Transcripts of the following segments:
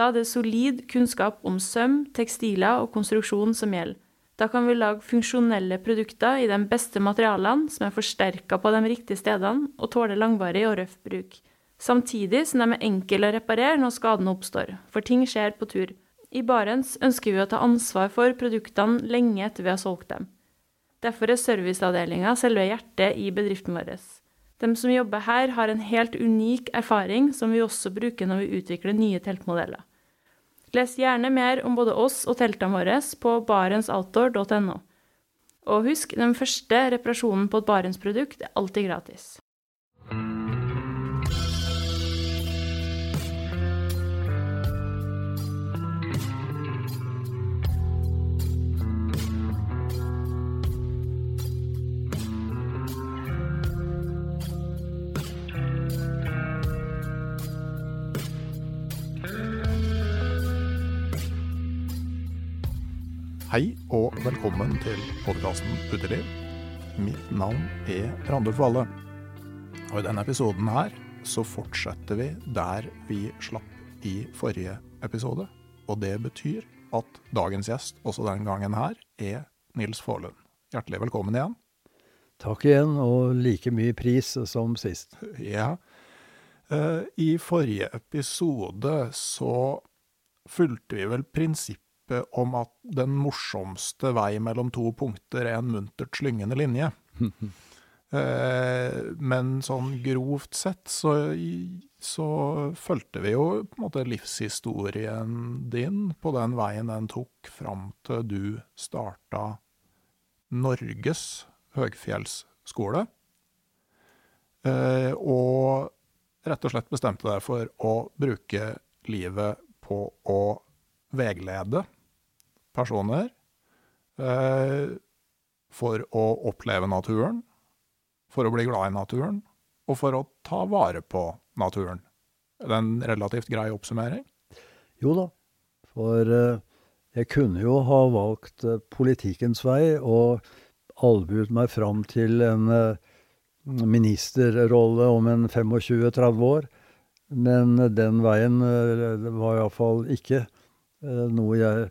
Da er det solid kunnskap om søm, tekstiler og konstruksjon som gjelder. Da kan vi lage funksjonelle produkter i de beste materialene, som er forsterka på de riktige stedene og tåler langvarig og røff bruk. Samtidig som de er enkle å reparere når skadene oppstår, for ting skjer på tur. I Barents ønsker vi å ta ansvar for produktene lenge etter vi har solgt dem. Derfor er serviceavdelinga selve hjertet i bedriften vår. De som jobber her, har en helt unik erfaring som vi også bruker når vi utvikler nye teltmodeller. Les gjerne mer om både oss og teltene våre på barentsoutdoor.no. Og husk, den første reparasjonen på et Barents-produkt er alltid gratis. Hei og velkommen til podkasten Uteliv. Mitt navn er Randulf Valle. Og i denne episoden her så fortsetter vi der vi slapp i forrige episode. Og det betyr at dagens gjest også den gangen her er Nils Faarlund. Hjertelig velkommen igjen. Takk igjen, og like mye pris som sist. Ja. Eh, I forrige episode så fulgte vi vel prinsippet om at den morsomste vei mellom to punkter er en muntert slyngende linje. eh, men sånn grovt sett så, så fulgte vi jo på en måte livshistorien din på den veien den tok fram til du starta Norges høgfjellsskole. Eh, og rett og slett bestemte deg for å bruke livet på å veglede personer eh, for å oppleve naturen, for å bli glad i naturen, og for å ta vare på naturen. Er det en relativt grei oppsummering? Jo da, for eh, jeg kunne jo ha valgt eh, politikkens vei og albuet meg fram til en ministerrolle om en 25-30 år. Men den veien var iallfall ikke noe jeg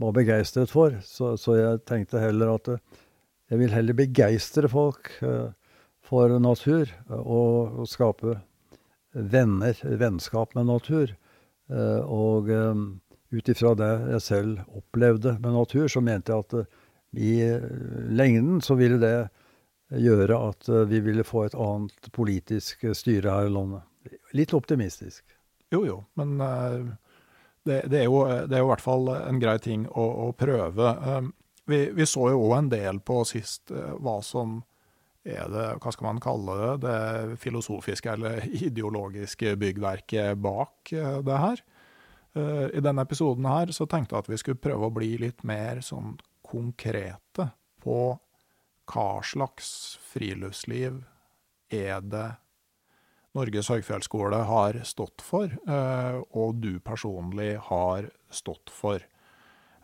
var begeistret for. Så, så, jeg tenkte heller at jeg vil heller begeistre folk for natur, og, og skape venner, vennskap med natur. Og ut ifra det jeg selv opplevde med natur, så mente jeg at i lengden så ville det gjøre at vi ville få et annet politisk styre her i landet. Litt optimistisk. Jo, jo, men det, det, er jo, det, er jo, i hvert fall en grei ting å, å prøve. Um, vi, vi, så jo òg en del på sist uh, hva som er det, hva skal man kalle det, det filosofiske eller ideologiske byggverket bak uh, det her. Uh, I denne episoden her så tenkte jeg at vi skulle prøve å bli litt mer sånn konkrete på hva slags friluftsliv er det Norges høgfjellsskole har stått for, eh, og du personlig har stått for.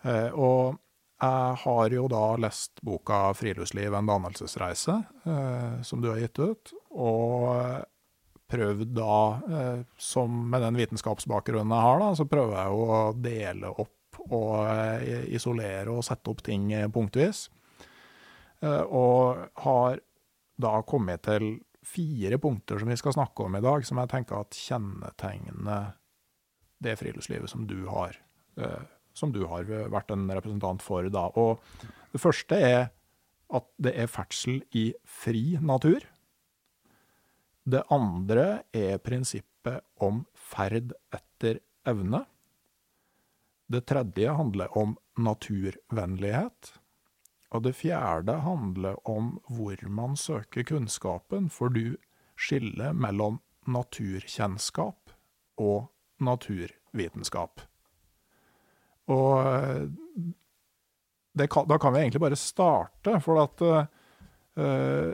Eh, og jeg har jo da lest boka 'Friluftsliv en dannelsesreise', eh, som du har gitt ut, og prøvd da, som med den vitenskapsbakgrunnen jeg har, da, så prøver jeg jo å dele opp og isolere og sette opp ting punktvis. Og har da kommet til fire punkter som vi skal snakke om i dag, som jeg tenker at kjennetegner det friluftslivet som du har, eh, som du har vært en representant for. Da. Og det første er at det er ferdsel i fri natur. Det andre er prinsippet om ferd etter evne. Det tredje handler om naturvennlighet. Og det fjerde handler om hvor man søker kunnskapen, for du skiller mellom naturkjennskap og naturvitenskap. Og kan, da kan vi egentlig bare starte, for at uh,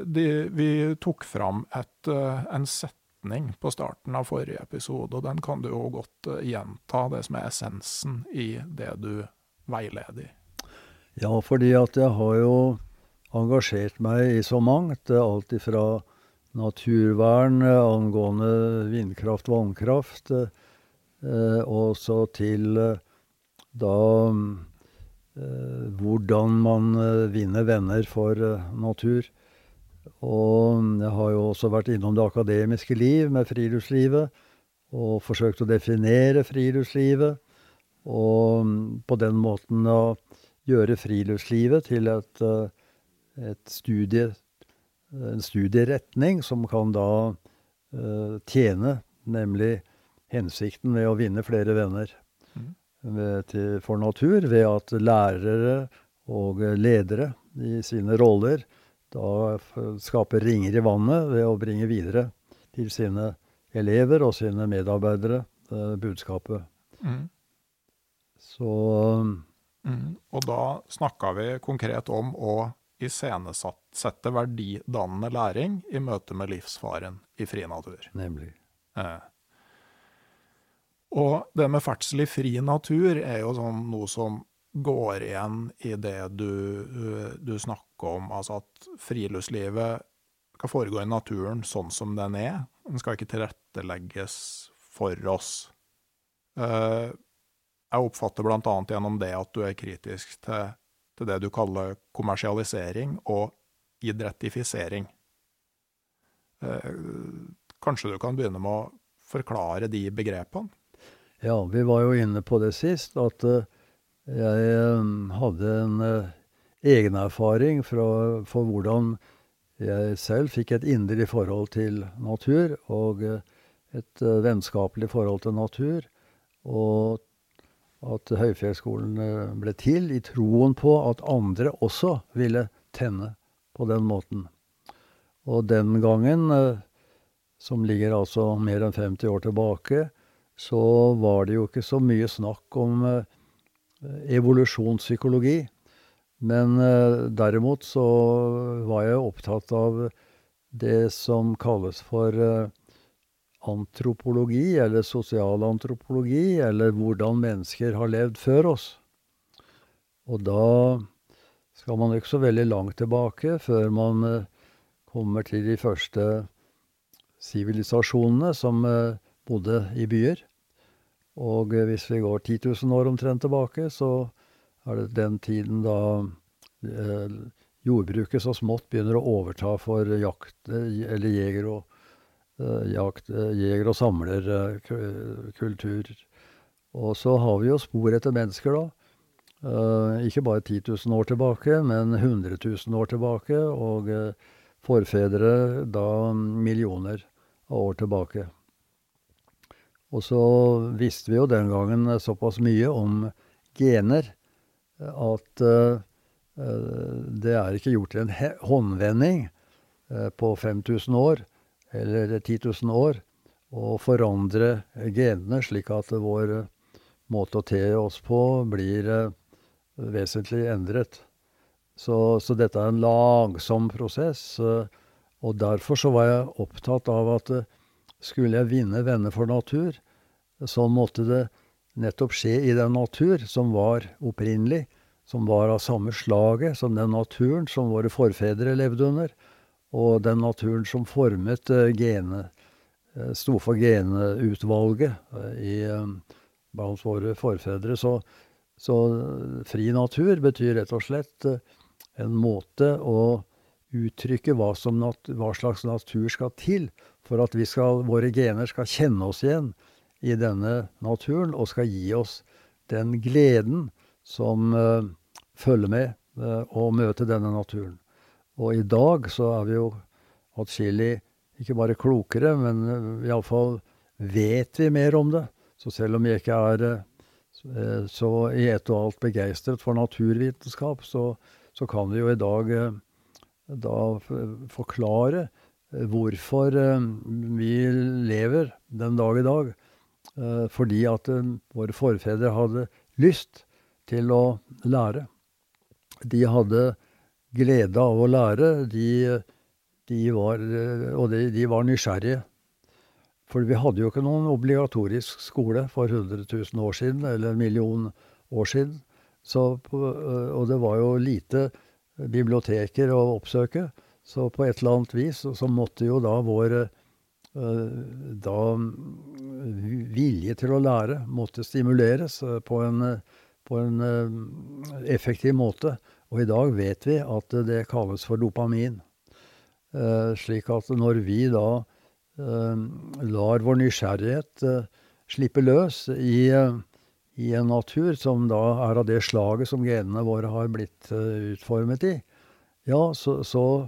de, vi tok fram et, uh, en setning på starten av forrige episode, og den kan du jo godt uh, gjenta, det som er essensen i det du veileder i. Ja, fordi at jeg har jo engasjert meg i så mangt. Alt ifra naturvern angående vindkraft, vannkraft, eh, og så til eh, da eh, hvordan man vinner venner for natur. Og jeg har jo også vært innom det akademiske liv med friluftslivet, og forsøkt å definere friluftslivet. Og på den måten da gjøre friluftslivet til et, eh, et studie, en studieretning som kan da uh, tjene, nemlig hensikten ved å vinne flere venner mm. ved, til, for natur, ved at lærere og ledere i sine roller da skaper ringer i vannet ved å bringe videre til sine elever og sine medarbeidere uh, budskapet. Mm. Så Mm. Og da snakka vi konkret om å iscenesette verdidannende læring i møte med livsfaren i fri natur. Nemlig. Eh. Og det med ferdsel i fri natur er jo sånn noe som går igjen i det du, du snakker om, altså at friluftslivet skal foregå i naturen sånn som den er. Den skal ikke tilrettelegges for oss. Uh, jeg oppfatter bl.a. gjennom det at du er kritisk til, til, det du kaller kommersialisering og idrettifisering. Eh, kanskje du kan begynne med å forklare de begrepene? Ja, vi var jo inne på det sist, at uh, jeg um, hadde en uh, egenerfaring for hvordan jeg selv fikk et inderlig forhold til natur, og uh, et vennskapelig forhold til natur. Og at Høyfjellsskolen eh, ble til, i troen på at andre også ville tenne på den måten. Og den gangen, eh, som ligger altså mer enn 50 år tilbake, så var det jo ikke så mye snakk om eh, evolusjonspsykologi. Men derimot så var jeg opptatt av det som kalles for antropologi, eller sosialantropologi, eller hvordan mennesker har levd før oss. Og da skal man ikke så veldig langt tilbake før man eh, kommer til de første sivilisasjonene som eh, bodde i byer. Og eh, hvis vi går 10 000 år omtrent tilbake, så er det den tiden da jordbruket så smått begynner å overta for jakt, eller jeger og jakt, eh, jeger- og samlerkultur. Og så har vi jo spor etter mennesker, da. Ikke bare 10 000 år tilbake, men 100 000 år tilbake. Og forfedre da millioner av år tilbake. Og så visste vi jo den gangen såpass mye om gener at det er ikke gjort en håndvending på 5000 år, eller 10 000 år, og forandre genene slik at vår måte å te oss på blir uh, vesentlig endret. Så, så, dette er en langsom prosess. Og derfor så var jeg opptatt av at skulle jeg vinne venner for natur, så måtte det nettopp skje i den natur som var opprinnelig, som var av samme slaget som den naturen som våre forfedre levde under, og den naturen som formet uh, gene, uh, sto for geneutvalget uh, i, blant våre forfedre. Så, så, fri natur betyr rett og slett en måte å uttrykke hva, nat hva slags natur skal til for at skal, våre gener skal kjenne oss igjen i denne naturen og skal gi oss den gleden som uh, følger med uh, å møte denne naturen. Og i dag så er vi jo atskillig ikke bare klokere, men uh, iallfall vet vi mer om det. Så selv om vi ikke er uh, så i ett og alt begeistret for naturvitenskap, så, så, kan vi jo i dag da forklare hvorfor vi lever den dag i dag. Eh, fordi at eh, våre forfedre hadde lyst til å lære. De hadde glede av å lære, de, de var, eh, de, de, var nysgjerrige. For vi hadde jo ikke noen obligatorisk skole for 100 000 år siden, eller en million år siden. Så, og det var jo lite biblioteker å oppsøke. Så på et eller annet vis så måtte jo da vår Eh, da vilje til å lære måtte stimuleres eh, på en, på en eh, effektiv måte. Og i dag vet vi at det kalles for dopamin. Slik at når vi da lar vår nysgjerrighet slippe løs i, i en natur som da er av det slaget som genene våre har blitt utformet i, ja, så, så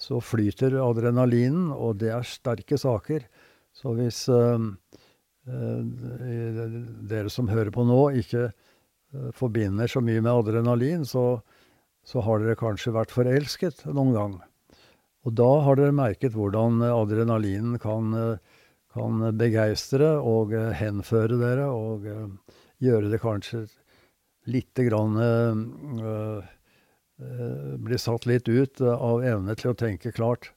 så flyter adrenalinen, og det er sterke saker. Så hvis uh, uh, dere som hører på nå, ikke uh, forbinder så mye med adrenalin, så, så, har dere kanskje vært forelsket noen gang. Og da har dere merket hvordan adrenalinen kan, kan begeistre og henføre dere, og gjøre det kanskje lite grann øh, øh, Bli satt litt ut eh, av evne til å tenke klart.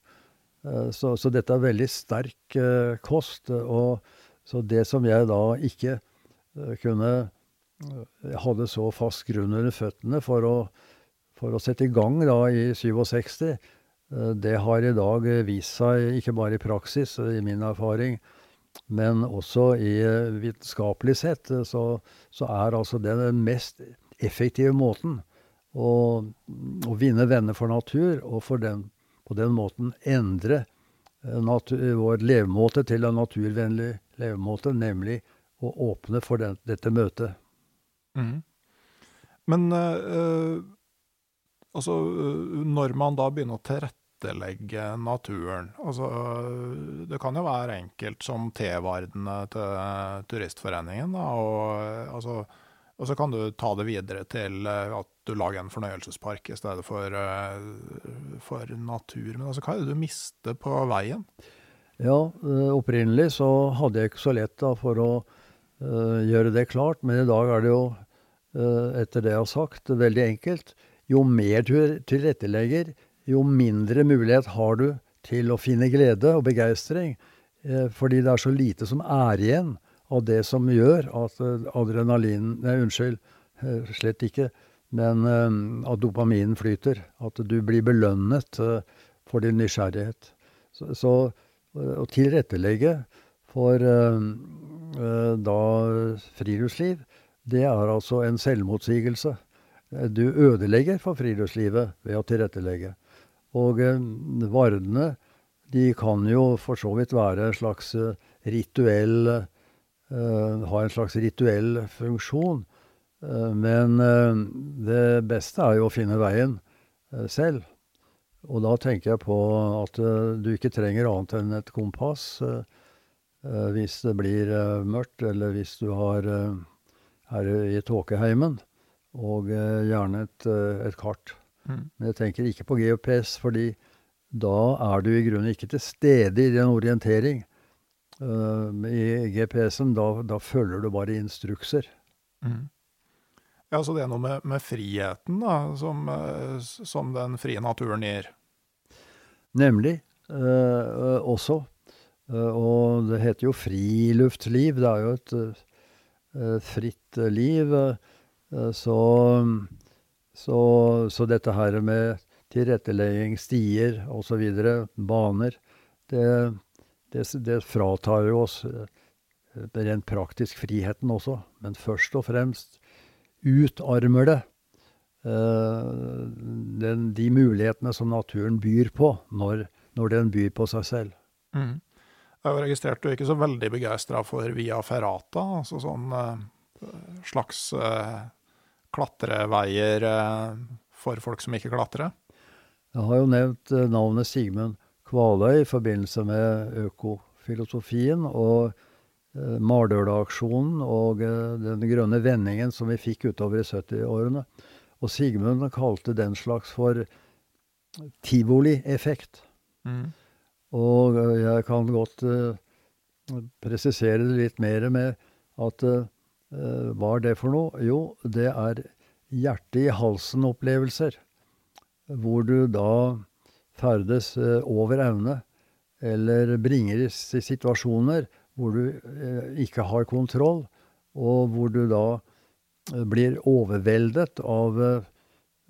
Eh, så, så dette er veldig sterk kost. Og så det som jeg da ikke kunne hadde så fast grunn under føttene for å, for å sette i gang da i 67, det har i dag vist seg, ikke bare i praksis, i min erfaring, men også i vitenskapelig sett, så, så er altså det den mest effektive måten å, å vinne venner for natur, og for den, på den måten endre eh, natur, vår levemåte til en naturvennlig levemåte, nemlig å åpne for den, dette møtet. Mm. Men uh, altså, når man da begynner å tilrettelegge naturen altså, Det kan jo være enkelt som T-vardene til Turistforeningen. Da, og altså og så kan du ta det videre til at du lager en fornøyelsespark i stedet for, for natur. Men altså, hva er det du mister på veien? Ja, opprinnelig så hadde jeg ikke så lett da for å gjøre det klart, men i dag er det jo, etter det jeg har sagt, veldig enkelt. Jo mer du tilrettelegger, jo mindre mulighet har du til å finne glede og begeistring. Uh, fordi det er så lite som er igjen av det som gjør at eh, adrenalin Nei, unnskyld, eh, slett ikke. Men eh, at dopaminen flyter. At du blir belønnet for din nysgjerrighet. Så, så å tilrettelegge for da friluftsliv, det er altså en selvmotsigelse. Du ødelegger for friluftslivet ved å tilrettelegge. Og vardene, de kan jo for så vidt være en slags rituell uh, ha en slags rituell funksjon. Men det beste er jo å finne veien selv. Og da tenker jeg på at du ikke trenger annet enn et kompass. eh, hvis det blir eh, mørkt, eller hvis du har, eh, er i tåkeheimen, og eh, gjerne et, eh, et kart. Mm. Men jeg tenker ikke på GPS, fordi da er du i grunnen ikke til stede i din orientering. Uh, I GPS-en, da, da følger du bare instrukser. Mm. Ja, så det er noe med, med friheten da, som, som den frie naturen gir. Nemlig. eh, eh, også. Uh, og det heter jo friluftsliv. Det er jo et eh, fritt liv. eh, så, så, så dette her med tilrettelegging, stier osv., baner, det, det, det fratar jo oss eh, rent praktisk friheten også. Men først og fremst utarmer det uh, den, de mulighetene som naturen byr på, når, når den byr på seg selv. Mm. Jeg har registrert du er ikke så veldig begeistra for via ferrata, altså sånn uh, slags eh, klatreveier eh, for folk som ikke klatrer. Jeg har jo nevnt eh, navnet Sigmund Kvaløy i forbindelse med økofilosofien og eh, Mardøla-aksjonen og den grønne vendingen som vi fikk utover i 70-årene. Og Sigmund kalte den slags for tivolieffekt. Mm. Og jeg kan godt presisere det litt mer med at hva er det for noe? Jo, det er hjerte i halsen-opplevelser. Hvor du da ferdes eh, over evne, eller bringes i situasjoner hvor du eh, ikke har kontroll, og hvor du da eh, blir overveldet av eh,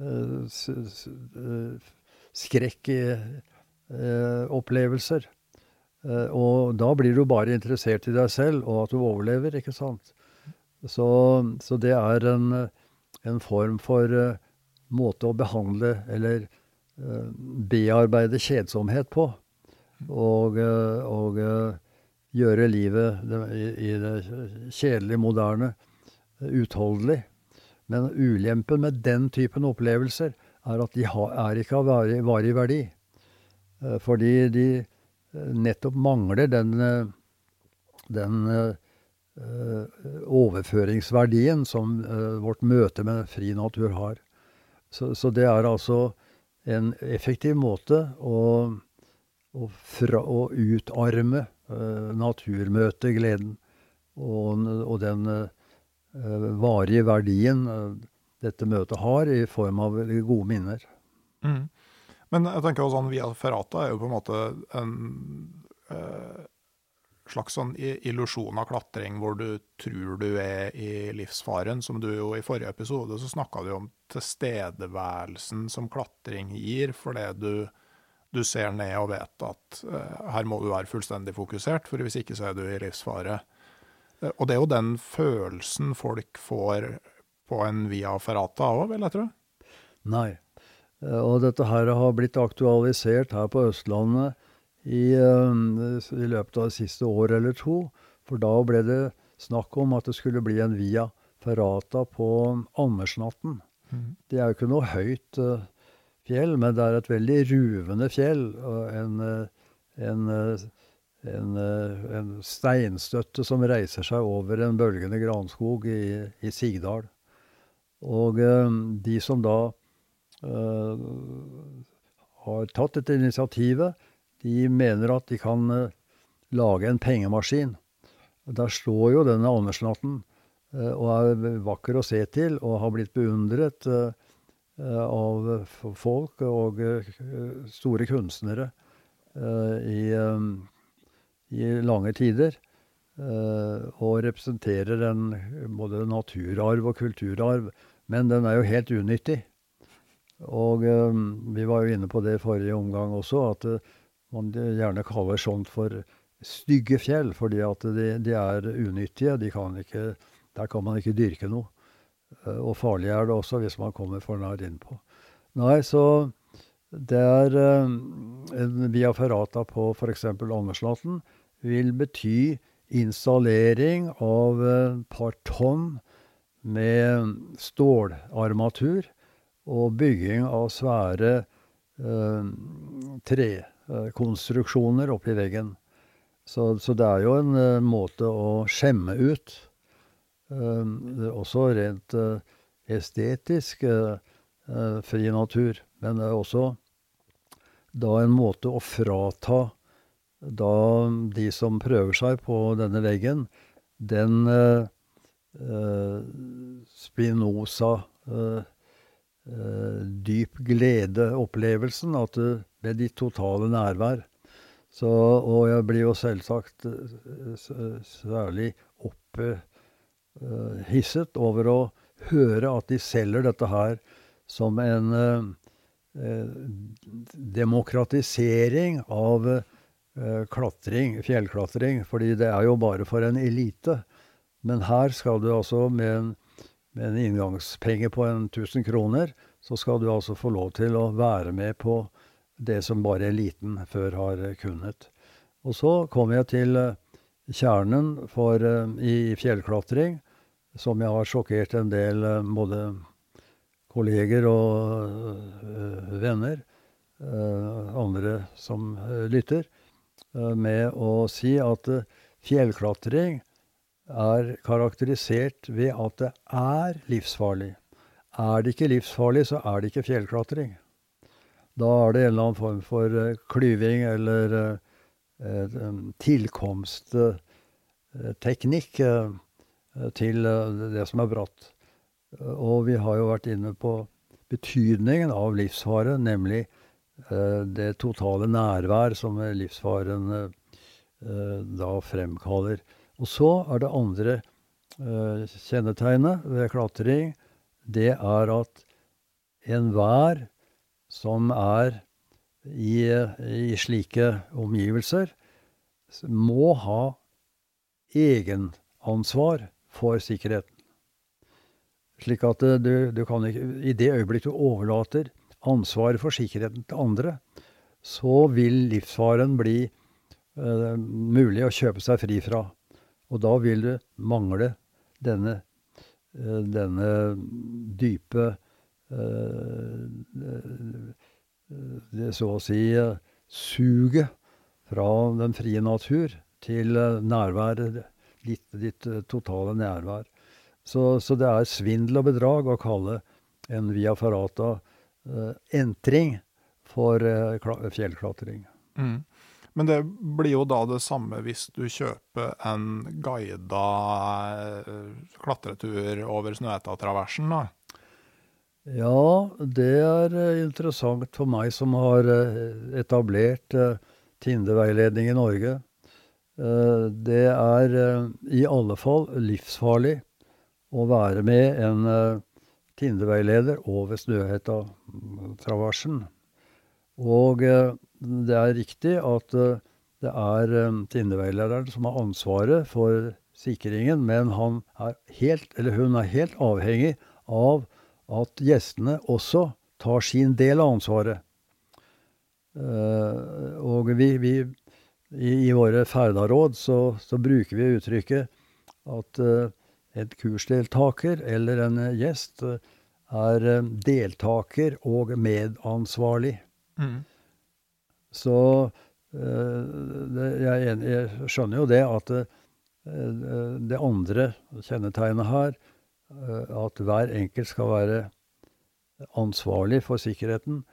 eh, s- s- eh, skrekk i eh, opplevelser. Eh, og da blir du bare interessert i deg selv, og at du overlever, ikke sant. Så, så det er en, en form for uh, måte å behandle eller uh, bearbeide kjedsomhet på. Og, uh, og gjøre livet i, i det kjedelige, moderne, utholdelig. Men ulempen med den typen opplevelser er at de har, er ikke av varig, varig verdi. Fordi de nettopp mangler den, den overføringsverdien som eh, vårt møte med fri natur har. Så, så det er altså en effektiv måte å, å, fra, å utarme eh, naturmøtegleden og, og den eh, varige verdien eh, dette møtet har, i form av gode minner. Mm. Men jeg tenker også sånn via ferrata er jo på en måte en eh, slags sånn illusjon av klatring hvor du tror du er i livsfaren, som du jo i forrige episode så snakka du om tilstedeværelsen som klatring gir, fordi du, du ser ned og vet at uh, her må du være fullstendig fokusert, for hvis ikke så er du i livsfare. Uh, og det er jo den følelsen folk får på en via ferrata òg, vil jeg tro. Nei. Eh, Og dette her har blitt aktualisert her på Østlandet i, eh, i løpet av det siste år eller to. For da ble det snakk om at det skulle bli en via ferrata på Andersnatten. Det er jo ikke noe høyt uh, fjell, men det er et veldig ruvende fjell. Og en, eh, en, en, en steinstøtte som reiser seg over en bølgende granskog i, i Sigdal. Og eh, de som da eh, har tatt dette initiativet, de mener at de kan eh, lage en pengemaskin. Der står jo denne Andersnatten eh, og er vakker å se til, og har blitt beundret eh, av folk og store kunstnere i, i lange tider. Og representerer en både naturarv og kulturarv, men den er jo helt unyttig. Og vi var jo inne på det forrige omgang også, at man gjerne kaller sånt for stygge fjell, fordi at de, de er unyttige. De kan ikke, der kan man ikke dyrke noe. Eh, Og farlig er det også hvis man kommer for nær innpå. Nei, så det er eh, en via ferrata på f.eks. Andersnatten vil bety installering av et par tonn med stålarmatur og bygging av svære eh, trekonstruksjoner oppi veggen. Så, så det er jo en uh, måte å skjemme ut. Uh, også rent uh, estetisk fri natur. Men det er også da en måte å frata da de som prøver seg på denne veggen, den Spinoza dyp glede-opplevelsen, at du ved ditt totale nærvær så, og jeg blir jo selvsagt eh, særlig opphisset eh, over å høre at de selger dette her som en eh, demokratisering av klatring, fjellklatring. Fordi det er jo bare for en elite. Men her skal du altså med en, med en inngangspenge på en 1000 kroner, så skal du altså få lov til å være med på det som bare eliten før har kunnet. Og så kom jeg til eh, kjernen for, eh, i fjellklatring, som jeg har sjokkert en del eh, både kolleger og venner, andre som lytter, med å si at fjellklatring er karakterisert ved at det er livsfarlig. Er det ikke livsfarlig, så er det ikke fjellklatring. Da er det en eller annen form for uh, klyving eller uh, tilkomstteknikk uh, til det som er bratt. Og vi har jo vært inne på betydningen av livsfare, nemlig det totale nærvær som livsfaren da fremkaller. Og så er det andre kjennetegnet ved klatring. Det er at enhver som er i, i slike omgivelser, må ha egenansvar for sikkerheten. Slik at du, du kan ikke I det øyeblikk du overlater ansvaret for sikkerheten til andre, så vil livsfaren bli eh, mulig å kjøpe seg fri fra. Og da vil du mangle denne, uh, denne dype Eh, det så å si suget fra den frie natur til nærværet, ditt, ditt totale nærvær. Så, så, det er svindel og bedrag å kalle en via ferrata entring for fjellklatring. Mm. Men det blir jo da det samme hvis du kjøper en guida klatretur over Snøhetta-traversen, da? Ja, det er eh, interessant for meg som har eh, etablert eh, Tinde-veiledning i Norge. Det er i alle fall livsfarlig å være med en Tinde-veileder over Snøhetta-traversen. Og det er riktig at det er Tinde-veilederen som har ansvaret for sikringen, men han er helt, eller hun er helt avhengig av at gjestene også tar sin del av ansvaret. Uh, og vi, vi i, i, våre ferdaråd så, så, bruker vi uttrykket at uh, et kursdeltaker eller en gjest uh, er deltaker og medansvarlig. Mm. Så det, jeg, jeg, skjønner jo det at det andre kjennetegnet her at hver enkelt skal være ansvarlig for sikkerheten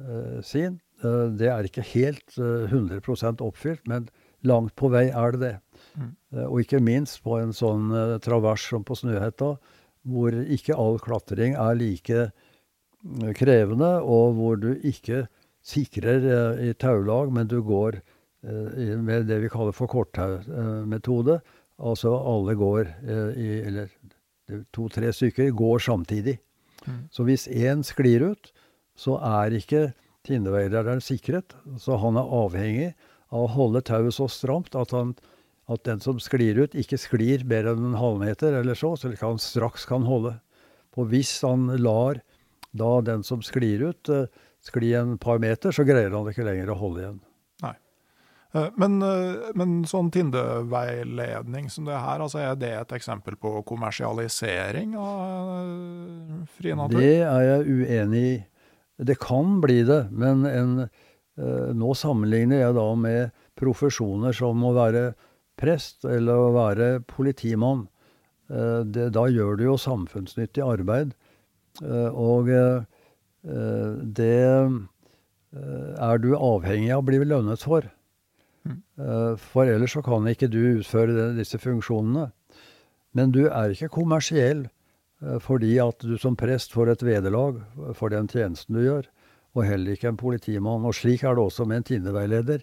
uh, sin. Uh, det er ikke helt uh, 100% oppfylt, men langt på vei er det det. Mm. og ikke minst på en sånn travers som på Snøhetta, hvor ikke all klatring er like krevende, og hvor du ikke sikrer i taulag, men du går med det vi kaller for korttaumetode. altså alle går i Eller to-tre stykker går samtidig. Mm. Så hvis én sklir ut, så er ikke tinneveileren sikret. Så han er avhengig av å holde tauet så stramt at, han, at, den som sklir ut, ikke sklir mer enn en halvmeter eller så, så han straks kan holde. For hvis han lar da den som sklir ut, uh, skli en par meter, så greier han ikke lenger å holde igjen. Eh, men, eh, men sånn Tinde-veiledning som det her, altså er det et eksempel på kommersialisering av eh, fri natur? Det er jeg uenig i. Det kan bli det, men en, nå sammenligner jeg da med profesjoner som å være prest eller å være politimann. Det, da gjør du jo samfunnsnyttig arbeid. Og det er du avhengig av å bli lønnet for. For ellers så kan ikke du utføre disse funksjonene. Men du er ikke kommersiell fordi at du som prest får et vederlag for den tjenesten du gjør, og heller ikke en politimann. Og slik er det også med en tinneveileder.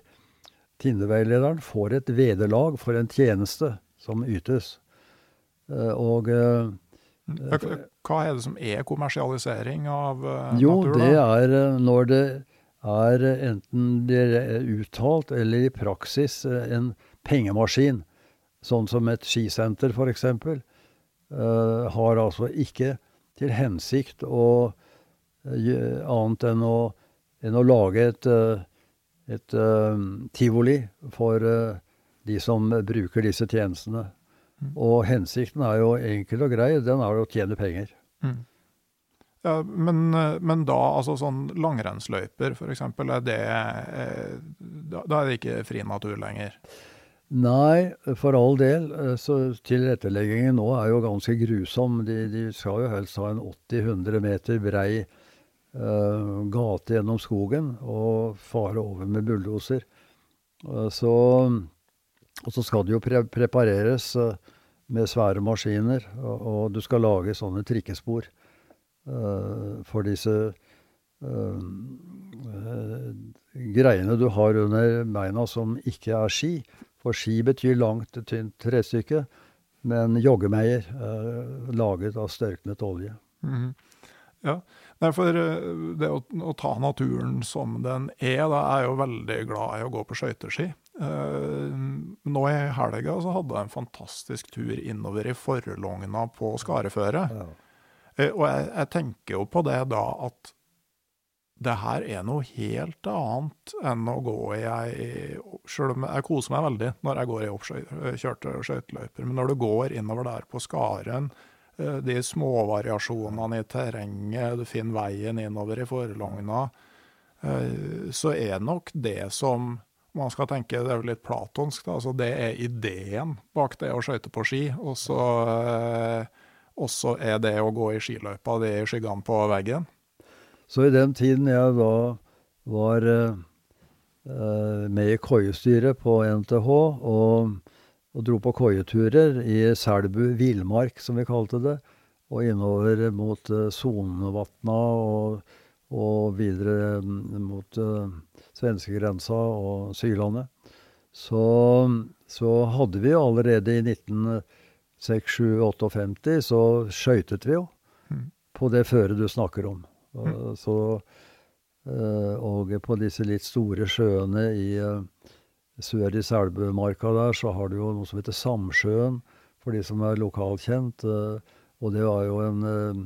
Tinneveilederen får et vederlag for en tjeneste som ytes. Og hva er det som er kommersialisering av jo, natur? Jo, det er når det er enten det er uttalt eller i praksis en pengemaskin. Sånn som et skisenter, f.eks. Uh, har altså ikke til hensikt å uh, annet enn å, enn å lage et, et tivoli for de som bruker disse tjenestene. Og hensikten er jo enkel og grei, den er å tjene penger. Mm. Ja, men, men, da, altså sånn langrennsløyper f.eks., er eh, Da er det ikke fri natur lenger? Nei, for all del. Eh, så tilretteleggingen nå er jo ganske grusom. De, de skal jo helst ha en 80-100 meter brei uh, gate gjennom skogen og fare over med bulldoser. Uh, så og så skal det jo pre prepareres uh, med svære maskiner, og, og, du skal lage sånne trikkespor for disse uh, greiene du har under beina som ikke er ski. For ski betyr langt, tynt trestykke, men joggemeier laget av størknet olje. Mm. Ja, for det å, å, ta naturen som den er, da er jeg jo veldig glad i å gå på skøyteski. Nå i helga så hadde jeg en fantastisk tur innover i forlogna på Skareføre. Ja. Uh, og jeg, jeg, tenker jo på det da at det her er noe helt annet enn å gå i ei Sjøl om jeg koser meg veldig når jeg går i oppkjørte skøyteløyper, men når du går innover der på Skaren, de de småvariasjonene i terrenget, du finner veien innover i forlogna, så er nok det som man skal tenke, det er jo litt platonsk, da. Altså, det er ideen bak det å skøyte på ski. Og så eh, er det å gå i skiløypa det er i skyggene på veggen. Så i den tiden jeg da var eh, med i koiestyret på NTH og, og dro på koieturer i Selbu villmark, som vi kalte det, og innover mot eh, Sonvatna og, og videre mot uh, svenskegrensa og Sylandet, så, så, hadde vi allerede i 1956-58 så skøytet vi jo mm. på det føret du snakker om. Mm. så, eh, og på disse litt store sjøene i eh, sør i Selbumarka der, så har du jo noe som heter Samsjøen, for de som er lokalkjent. kjent. og det var jo en,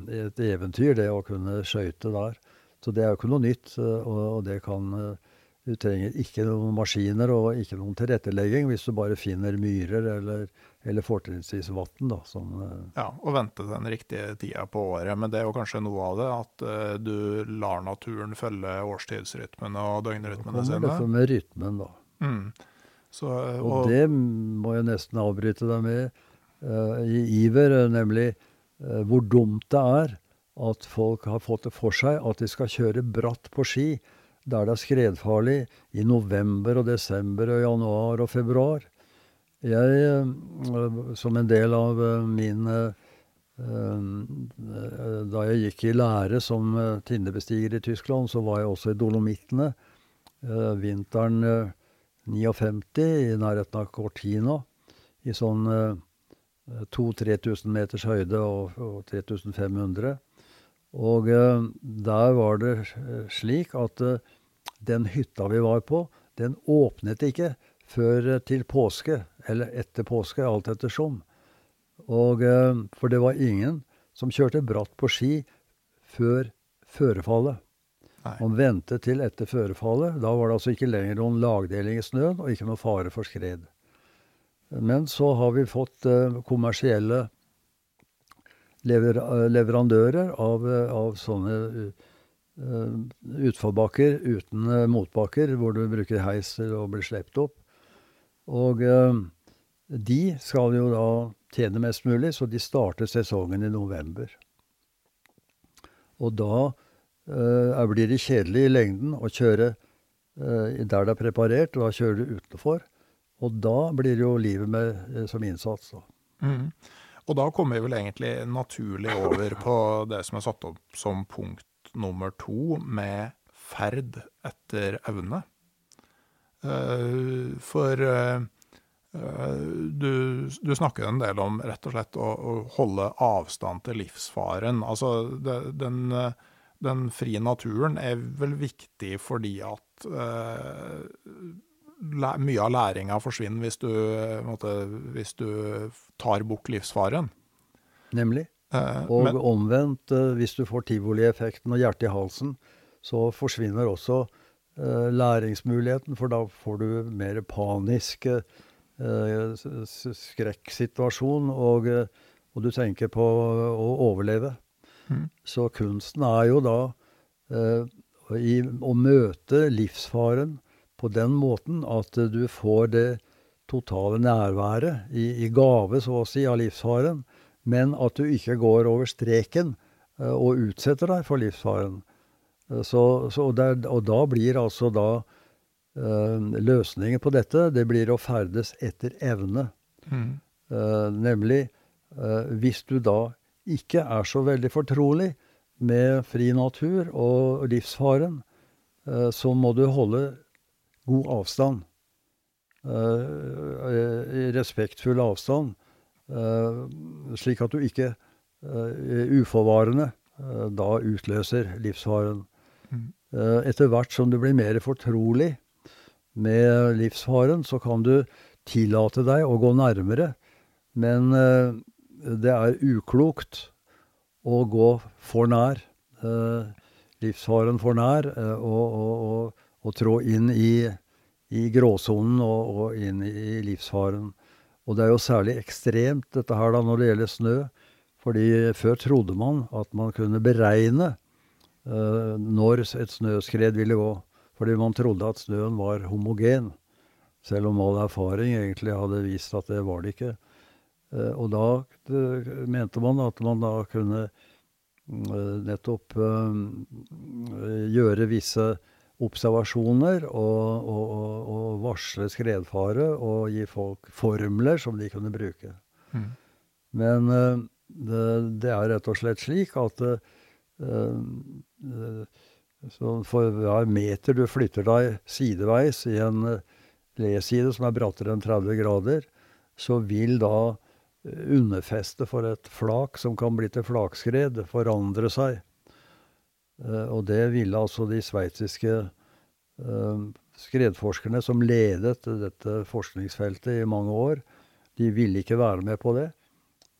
et eventyr, det å kunne skøyte der. Så det er jo ikke noe nytt, og, det kan du trenger ikke noen maskiner og ikke noen tilrettelegging hvis du bare finner myrer eller, eller fortrinnsvis vann. Eh, ja, og vente den riktige tida på året. Men det er jo kanskje noe av det, at uh, du lar naturen følge årstidsrytmene og døgnrytmene sine. Det kommer med rytmen, da. Mm. Så, uh, og, og, det må jeg nesten avbryte deg med uh, i iver, nemlig hvor dumt det er at folk har fått det for seg at de skal kjøre bratt på ski der det er skredfarlig i november og desember og januar og februar. Jeg, eh, som en del av eh, min eh, Da jeg gikk i lære som tinnebestiger i Tyskland, så var jeg også i Dolomittene vinteren 59 i nærheten av Cortina. I sånn 2000-3000 meters høyde og, og 3500. Og der var det slik at den hytta vi var på, den åpnet ikke før til påske, eller etter påske, alt ettersom. Og, eh, for det var ingen som kjørte bratt på ski før førefallet. Man ventet til etter førefallet. Da var det altså ikke lenger noen lagdeling i snøen, og ikke noe fare for skred. Men så har vi fått uh, kommersielle lever leverandører av, av sånne Eh, utforbakker uten eh, motbakker, hvor du bruker heis og blir slept opp. Og eh, de skal jo da tjene mest mulig, så de starter sesongen i november. Og da eh, blir det kjedelig i lengden å kjøre eh, der det er preparert, og da kjører du utenfor. Og da blir det jo livet med, eh, som innsats. Da. Mm. Og da kommer vi vel egentlig naturlig over på det som er satt opp som punkt nummer to, med ferd etter evne. Uh, for uh, du, du, snakker en del om rett og slett å, å holde avstand til livsfaren. Altså det, den, den, frie naturen er vel viktig fordi at uh, mye av læringa forsvinner hvis du, måte, hvis du, tar bort livsfaren. Nemlig. Eh, og men, omvendt, eh, hvis du får tivolieffekten og hjertet i halsen, så forsvinner også eh, læringsmuligheten, for da får du mer panisk eh, skrekksituasjon, og, og, du tenker på å overleve. Mm. Så kunsten er jo da eh, i, å møte livsfaren på den måten at du får det totale nærværet i, i gave, så å si, av livsfaren, men at du ikke går over streken og utsetter deg for livsfaren. Så, så der, og da blir altså da løsningen på dette det blir å ferdes etter evne. Mm. nemlig hvis du da ikke er så veldig fortrolig med fri natur og livsfaren, så må du holde god avstand. Respektfull avstand. Slik at du ikke uforvarende da utløser livsfaren. Mm. etter hvert som du blir mer fortrolig med livsfaren, så kan du tillate deg å gå nærmere. Men det er uklokt å gå for nær. livsfaren for nær. og, og, og og trå inn i, i gråsonen og, inn i livsfaren. Og det er jo særlig ekstremt dette her da når det gjelder snø. Fordi før trodde man at man kunne beregne når et snøskred ville gå. Fordi man trodde at snøen var homogen. Selv om all erfaring egentlig hadde vist at det var det ikke. Uh, og da mente man at man da kunne uh, nettopp gjøre visse observasjoner og, og, og, varsle skredfare og gi folk formler som de kunne bruke. Mm. Men det, det, er rett og slett slik at uh, uh, for hver meter du flytter deg sideveis i en leside som er brattere enn 30 grader, så vil da underfestet for et flak som kan bli til flakskred, forandre seg. Eh, og det ville altså de sveitsiske eh, skredforskerne som ledet dette forskningsfeltet i mange år, de ville ikke være med på det.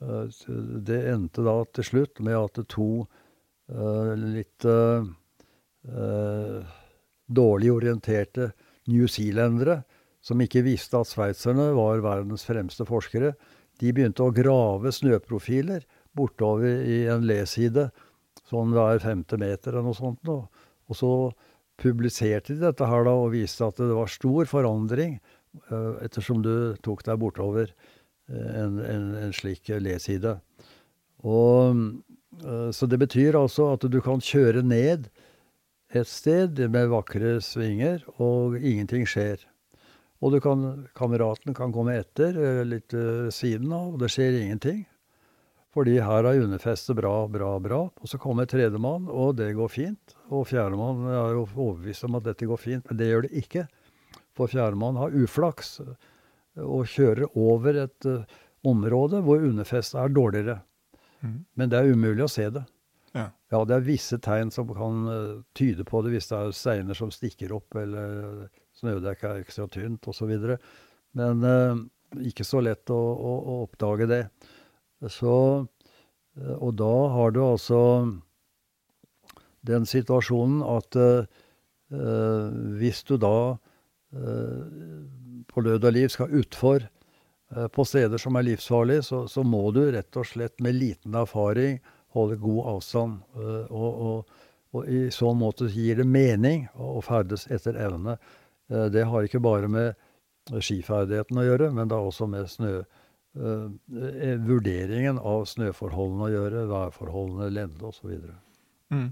Eh, det endte da til slutt med at to litt dårlig orienterte newzealendere, som ikke visste at sveitserne var verdens fremste forskere, de begynte å grave snøprofiler bortover i en leside sånn hver femte meter eller noe sånt. Og, og så publiserte de dette her da, og viste at det var stor forandring uh, ettersom du tok deg bortover uh, en, en, en, slik leside. Og, så det betyr altså at du kan kjøre ned et sted med vakre svinger, og ingenting skjer. Og kan, kameraten kan komme etter, litt siden av, og det skjer ingenting. Fordi her er underfestet bra, bra, bra. Og så kommer tredjemann, og det går fint. Og fjerdemann er jo overbevist om at dette går fint, men det gjør det ikke. For fjerdemann har uflaks og kjører over et uh, område hvor underfestet er dårligere. Mm. Men det er umulig å se det. Ja. ja. det er visse tegn som kan uh, tyde på det, hvis det er steiner som stikker opp, eller snødekket er ekstra tynt osv. Men eh, ikke så lett å, å, å oppdage det. Så eh, Og da har du altså den situasjonen at eh, hvis du da eh, på lød og liv skal utfor uh, på steder som er livsfarlige, så, så, må du rett og slett med liten erfaring holde god avstand. Og, og, og, i så måte gir det mening å ferdes etter evne. det har ikke bare med skiferdigheten å gjøre, men det har også med snø, uh, vurderingen av snøforholdene å gjøre, værforholdene, lende osv. Mm.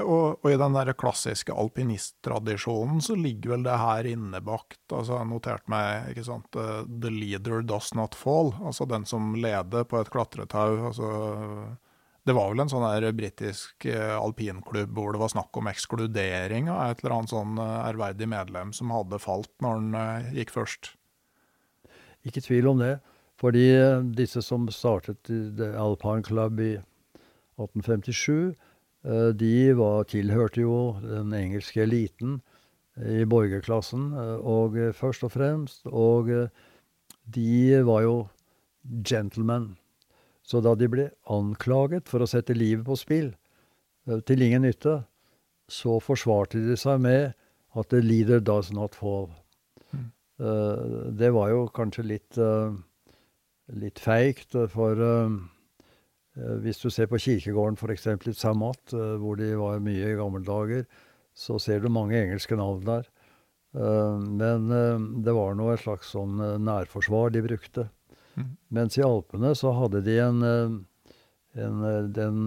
Og, og, i den der klassiske alpinisttradisjonen så ligger vel det her innebakt. altså Jeg har notert meg ikke sant, 'the leader does not fall', altså den som leder på et klatretau. altså det var vel en sånn der britisk uh, alpinklubb hvor det var snakk om ekskludering av et eller annet sånn uh, ærverdig medlem som hadde falt når han gikk først. Ikke tvil om det. Fordi disse som startet Alpine Club i 1857 Eh, de var, tilhørte jo den engelske eliten i borgerklassen, eh, og eh, først og fremst. Og de var jo gentlemen. Så da de ble anklaget for å sette livet på spill, til ingen nytte, så forsvarte de seg med at 'the leader does not fall'. Mm. Det var jo kanskje litt, litt feigt, for uh, hvis du ser på kirkegården f.eks. i Samat, eh, hvor de var mye i gamle dager, så ser du mange engelske navn der. Eh, men det var nå et slags sånn nærforsvar de brukte. Mens i Alpene så hadde de en, en den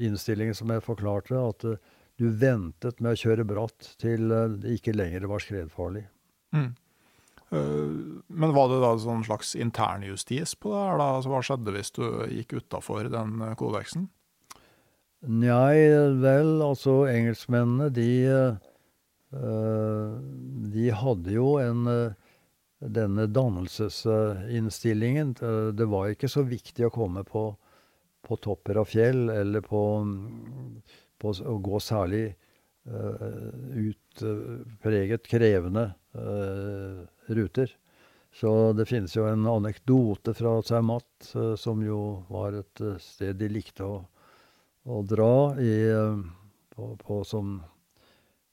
innstillingen som jeg forklarte, at du ventet med å kjøre bratt til det ikke lenger var skredfarlig. Mm. Eh, men var det da en slags internjustis på det da? Altså, hva skjedde hvis du gikk utafor den eh, kodeksen? Nei, vel, altså engelskmennene, de eh, De hadde jo en denne dannelsesinnstillingen. Det var ikke så viktig å komme på, på topper av fjell eller på, på å gå særlig utpreget krevende ruter. Så det finnes jo en anekdote fra Zermatt, uh, som jo var et eh, sted de likte å, å dra i, eh, på, på, som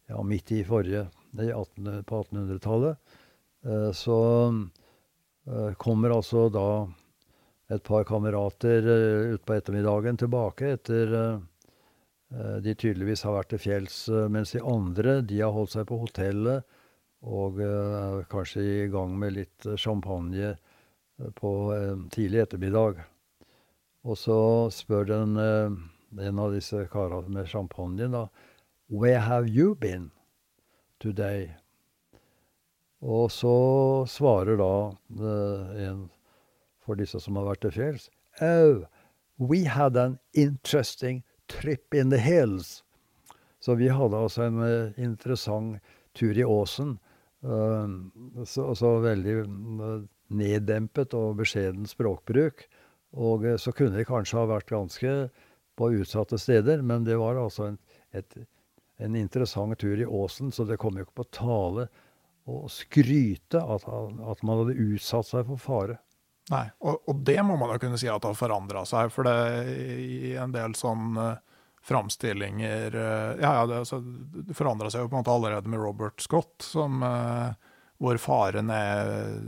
ja, midt i forrige nei, 18, På 1800-tallet. Så kommer altså da et par kamerater utpå ettermiddagen tilbake etter de tydeligvis har vært til fjells, mens de andre de har holdt seg på hotellet og er kanskje i gang med litt eh, champagne eh, på tidlig ettermiddag. Og så spør den, en av disse karene med champagne da Where have you been today? Og så svarer da en for disse som har vært til fjells Oh, we had an interesting trip in the hills. Så vi hadde altså en interessant tur i åsen. Ehm, så, så veldig eh, neddempet og beskjeden språkbruk. Og eh, så kunne vi kanskje ha vært ganske på utsatte steder, men det var altså en, et, en interessant tur i åsen, så det kom jo ikke på tale å skryte at, at man hadde utsatt seg for fare. Nei, og, og det må man jo kunne si at har forandra seg. For det i en del sånn uh, framstillinger eh, Ja, ja, det, altså, det forandra seg jo på en måte allerede med Robert Scott, som, uh, hvor faren er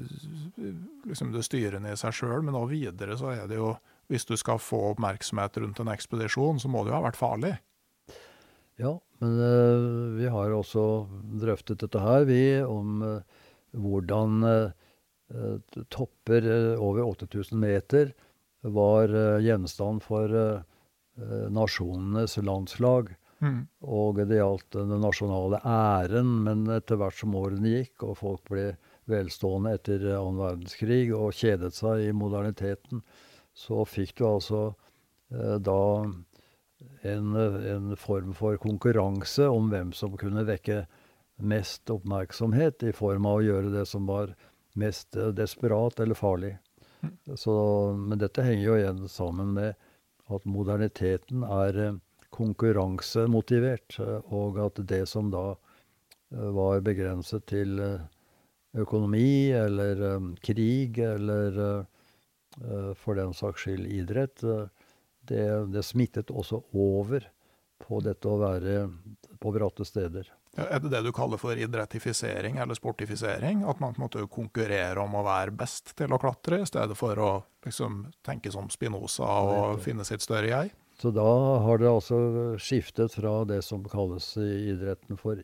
liksom det styrende i seg sjøl. Men nå videre så er det jo Hvis du skal få oppmerksomhet rundt en ekspedisjon, så må det jo ha vært farlig. Ja, men uh, vi har også drøftet dette her, vi, om uh, hvordan topper over 8000 meter var gjenstand for Eh, nasjonenes landslag. Mm. Og det gjaldt den nasjonale æren, men etter hvert som årene gikk, og folk ble velstående etter annen verdenskrig og kjedet seg i moderniteten, så fikk du altså eh, da en, en, form for konkurranse om hvem som kunne vekke mest oppmerksomhet, i form av å gjøre det som var mest desperat eller farlig. Mm. Så, men dette henger jo igjen sammen med at moderniteten er eh, konkurransemotivert, eh, og at det som da eh, var begrenset til økonomi eller krig eller for den saks skyld idrett, det, det smittet også over på dette å være på bratte steder. Ja, er det det du kaller for idrettifisering eller sportifisering? At man på en måte konkurrerer om å være best til å klatre, i stedet for å liksom, tenke som Spinoza og finne sitt større jeg? Så da har det altså skiftet fra det som kalles i idretten for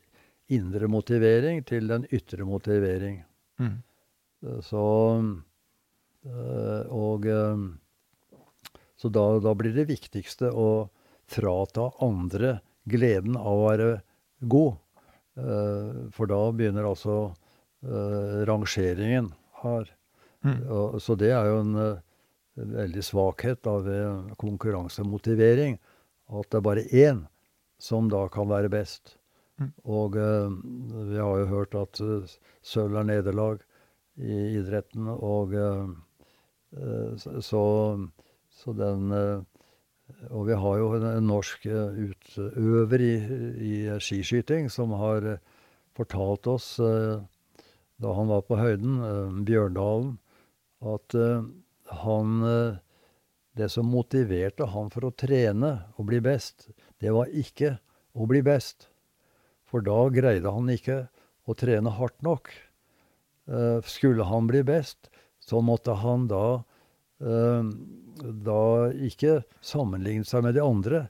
indre motivering, til den ytre motivering. Mm. Så Og så da, da blir det viktigste å frata andre gleden av å være god. For da begynner altså rangeringen her. Mm. Så det er jo en, en veldig svakhet av konkurransemotivering. At det er bare én som da kan være best. Mm. Og vi har jo hørt at sølv er nederlag i idretten, og så, så den Og vi har jo en norsk utøver i, i skiskyting som har fortalt oss, da han var på høyden, Bjørndalen, at han Det som motiverte han for å trene og bli best, det var ikke å bli best. For da greide han ikke å trene hardt nok. Skulle han bli best, så måtte han da da ikke sammenligne seg med de andre,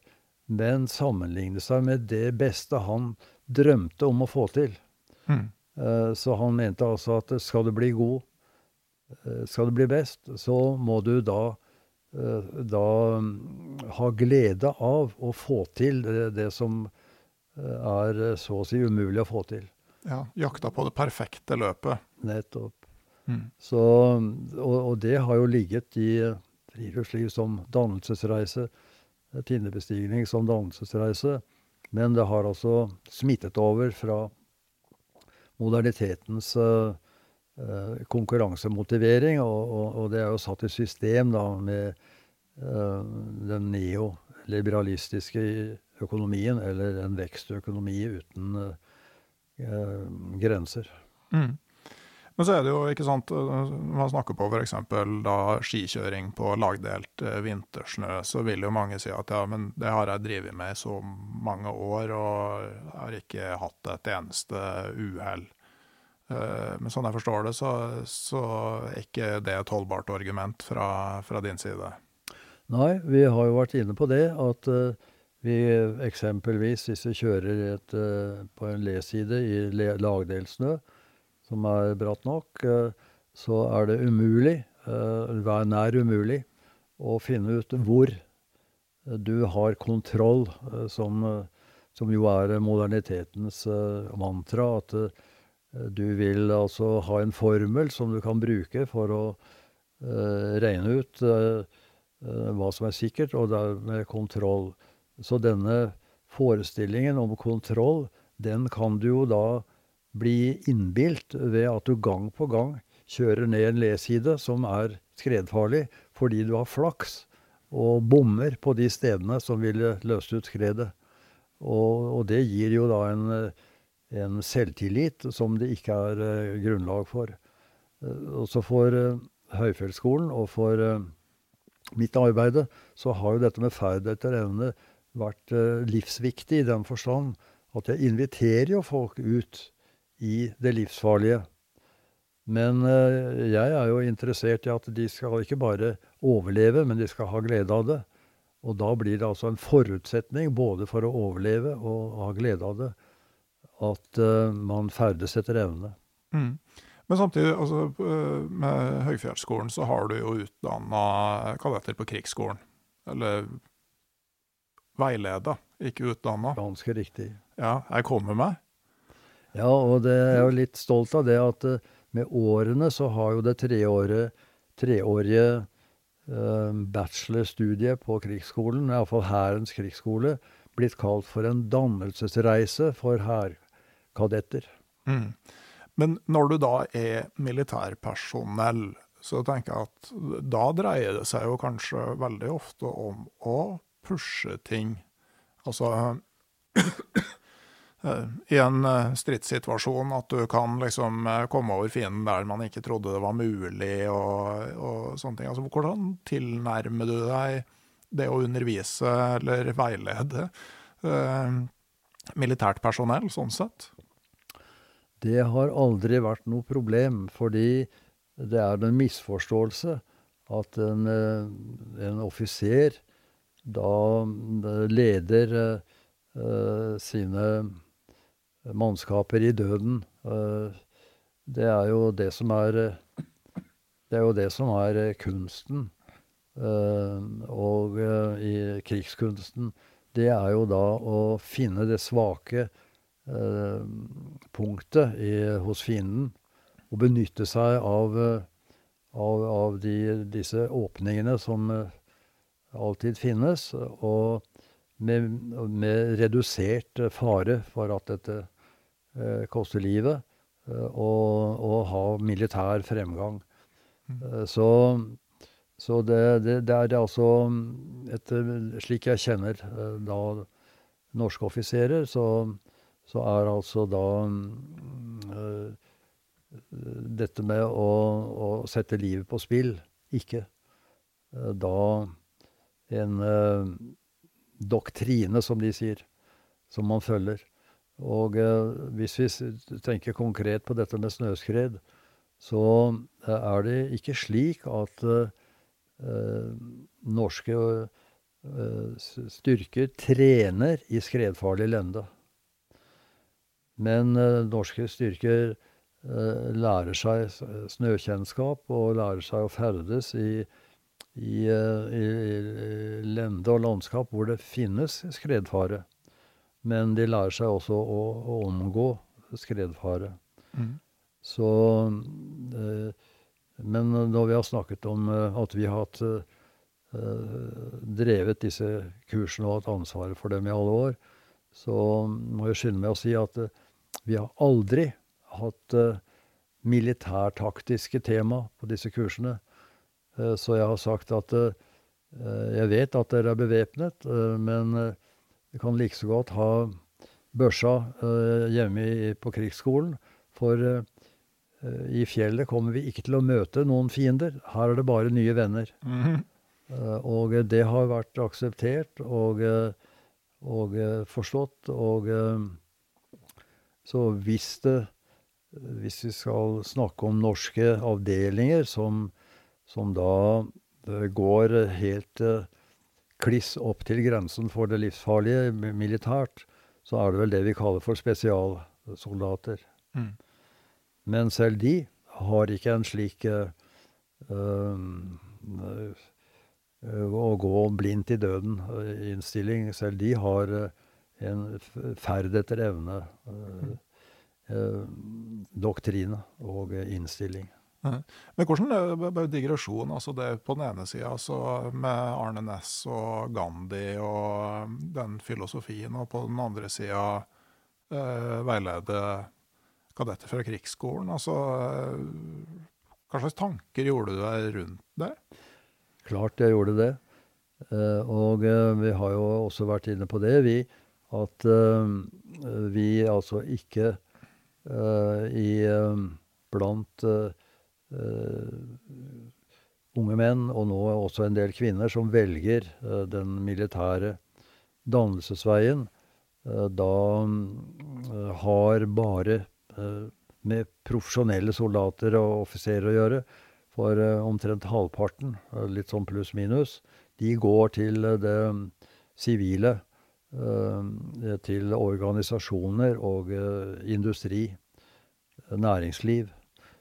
men sammenligne seg med det beste han drømte om å få til. Mm. Så han mente altså at skal du bli god, skal du bli best, så må du da da ha glede av å få til det, det som er så å si umulig å få til. Ja, jakta på det perfekte løpet. Nettopp. Mm. Så, og, og det har jo ligget i friluftsliv som dannelsesreise, tinnebestigning som dannelsesreise, men det har altså smittet over fra modernitetens uh, uh, konkurransemotivering, og, og, og, det er jo satt i system da med uh, den neoliberalistiske økonomien, eller en vekstøkonomi uten grenser. Mm. Men så er det jo, ikke sant, man snakker på f.eks. da skikjøring på lagdelt vintersnø, så vil jo mange si at ja, men det har jeg drevet med i så mange år, og har ikke hatt et eneste uhell. Men sånn jeg forstår det, så, så er ikke det et holdbart argument fra, fra, din side? Nei, vi har jo vært inne på det, at vi eksempelvis, hvis vi kjører et, på en leside i lagdelsnø, som er bratt nok, så er det umulig, eller nær umulig, å finne ut hvor du har kontroll, som, som jo er modernitetens mantra. At du vil altså ha en formel som du kan bruke for å regne ut hva som er sikkert, og dermed kontroll. Så denne forestillingen om kontroll, den kan du jo da bli innbilt ved at du gang på gang kjører ned en leside som er skredfarlig, fordi du har flaks og bommer på de stedene som ville løst ut skredet. Og, og det gir jo da en, en, selvtillit som det ikke er uh, grunnlag for. Uh, også for uh, Høyfjellsskolen og for mitt arbeide så har jo dette med ferd etter evne vært livsviktig i den forstand at jeg inviterer jo folk ut i det livsfarlige. Men jeg er jo interessert i at de skal ikke bare overleve, men de skal ha glede av det. Og da blir det altså en forutsetning både for å overleve og ha glede av det, at man ferdes etter evne. Mm. Men samtidig, altså, med Høgfjellsskolen så har du jo utdanna kadetter på Krigsskolen. Eller veileda, ikke utdanna. Ganske riktig. Ja, jeg kommer meg. Ja, og det er jo litt stolt av det at med årene så har jo det treårige, treårige uh, bachelorstudiet på krigsskolen, iallfall Hærens krigsskole, blitt kalt for en dannelsesreise for hærkadetter. Mm. Men når du da er militærpersonell, så tenker jeg at da dreier det seg jo kanskje veldig ofte om å pushe ting. Altså i en stridssituasjon at du kan liksom komme over fienden der man ikke trodde det var mulig, og, og sånne ting. Altså, hvordan tilnærmer du deg det å undervise eller veilede eh, militært personell, sånn sett? Det har aldri vært noe problem, fordi det er en misforståelse at en, en offiser da leder uh, sine mannskaper i døden. det er jo det som er Det er jo det som er kunsten. Og i krigskunsten, det er jo da å finne det svake punktet i, hos fienden. Og benytte seg av, av, av de, disse åpningene som alltid finnes. Og med, med redusert fare for at dette eh, koster livet. Og, og, ha militær fremgang. Mm. Så, så det, det, det, er altså etter, Slik jeg kjenner da norske offiserer, så, så er altså da uh, dette med å, å, sette livet på spill ikke da en uh, doktrine, som de sier, som man følger. Og eh, hvis vi tenker konkret på dette med snøskred, så eh, er det ikke slik at eh, norske styrker trener i skredfarlig lende. Men norske styrker lærer seg snøkjennskap og lærer seg å ferdes i, i, i lende og landskap hvor det finnes skredfare. Men de lærer seg også å, å omgå skredfare. Mm. Så eh, Men når vi har snakket om eh, at vi har hatt eh, drevet disse kursene og hatt ansvaret for dem i alle år, så må jeg skynde meg å si at vi har aldri hatt militærtaktiske tema på disse kursene. Eh, så jeg har sagt at jeg vet at dere er bevæpnet, men vi kan like så godt ha børsa uh, hjemme i, på krigsskolen. For uh, i fjellet kommer vi ikke til å møte noen fiender. Her er det bare nye venner. Mm -hmm. og det har vært akseptert og, og forstått. Og så hvis det Hvis vi skal snakke om norske avdelinger som, som da går helt kliss opp til grensen for det livsfarlige militært, så er det vel det vi kaller for spesialsoldater. Mm. Men selv de har ikke en slik uh, uh, å gå blindt i døden-innstilling. Selv de har en ferd etter evne, doktrine og innstilling. Men hvordan bare digresjon, altså det på den ene sida med Arne Næss og Gandhi og den filosofien, og på den andre sida eh, veilede kadetter fra krigsskolen. Altså, hva slags tanker gjorde du deg rundt det? Klart jeg gjorde det. Eh, og eh, vi har jo også vært inne på det, vi. At eh, vi altså ikke eh, i eh, blant unge menn, og nå også en del kvinner, som velger uh, den militære dannelsesveien, uh, da har bare med profesjonelle soldater og offiserer å gjøre. For omtrent halvparten, litt sånn pluss-minus, de går til det sivile. Til organisasjoner og industri, næringsliv.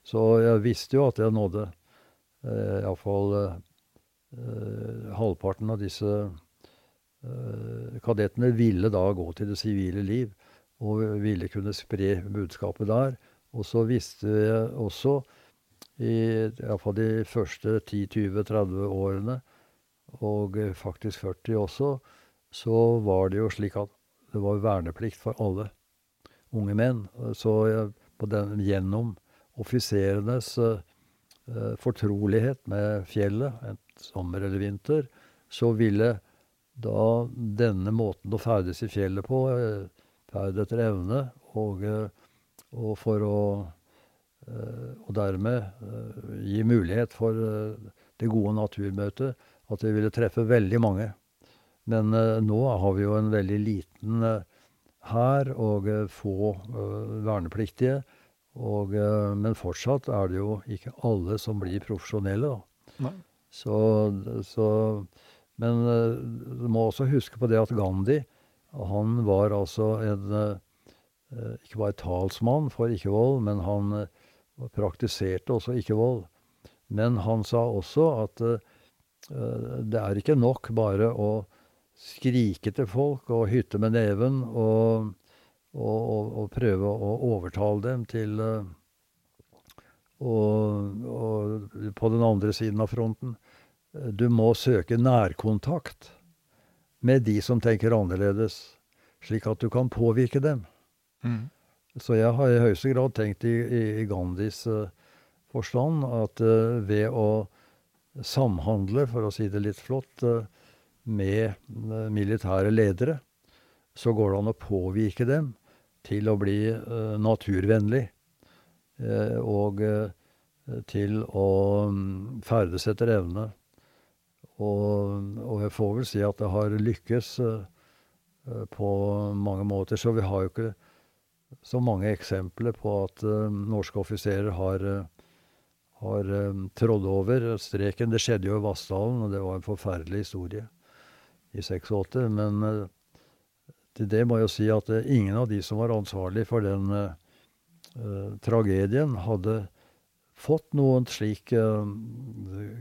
Så jeg visste jo at jeg nådde eh, iallfall eh, halvparten av disse eh, kadettene ville da gå til det sivile liv og ville kunne spre budskapet der. Og så visste jeg også, i iallfall de første 10-20-30 årene, og faktisk 40 også, så var det jo slik at det var verneplikt for alle unge menn. Så jeg, den, gjennom offiserenes uh, fortrolighet med fjellet, et sommer eller vinter, så ville da denne måten å ferdes i fjellet på, uh, ferd etter evne, og, uh, og for å Og dermed gi mulighet for det gode naturmøtet, at vi ville treffe veldig mange. Men nå har vi jo en veldig liten hær og få vernepliktige. Og, eh, men fortsatt er det jo ikke alle som blir profesjonelle, da. Så, så, Men eh, du må også huske på det at Gandhi, han var altså en eh, Ikke bare talsmann for ikke-vold, men han praktiserte også ikke vold. Men han sa også at det er ikke nok bare å skrike til folk og hytte med neven og, og, og, og prøve å overtale dem til og, på den andre siden av fronten Du må søke nærkontakt med de som tenker annerledes, slik at du kan påvirke dem. Mm. Så jeg har i høyeste grad tenkt i, i, i Gandhis uh, forstand at uh, ved å samhandle, for å si det litt flott, uh, med militære ledere, så går det an å påvirke dem til å bli naturvennlig. Og til å mm, ferdes etter evne. Og, og, jeg får vel si at det har lykkes på mange måter. Så vi har jo ikke så mange eksempler på at norske offiserer har, har trådd over streken. Det skjedde jo i Vassdalen, og det var en forferdelig historie i 86. Men til det må jeg si at ingen av de som var ansvarlig for den tragedien, hadde fått noen slik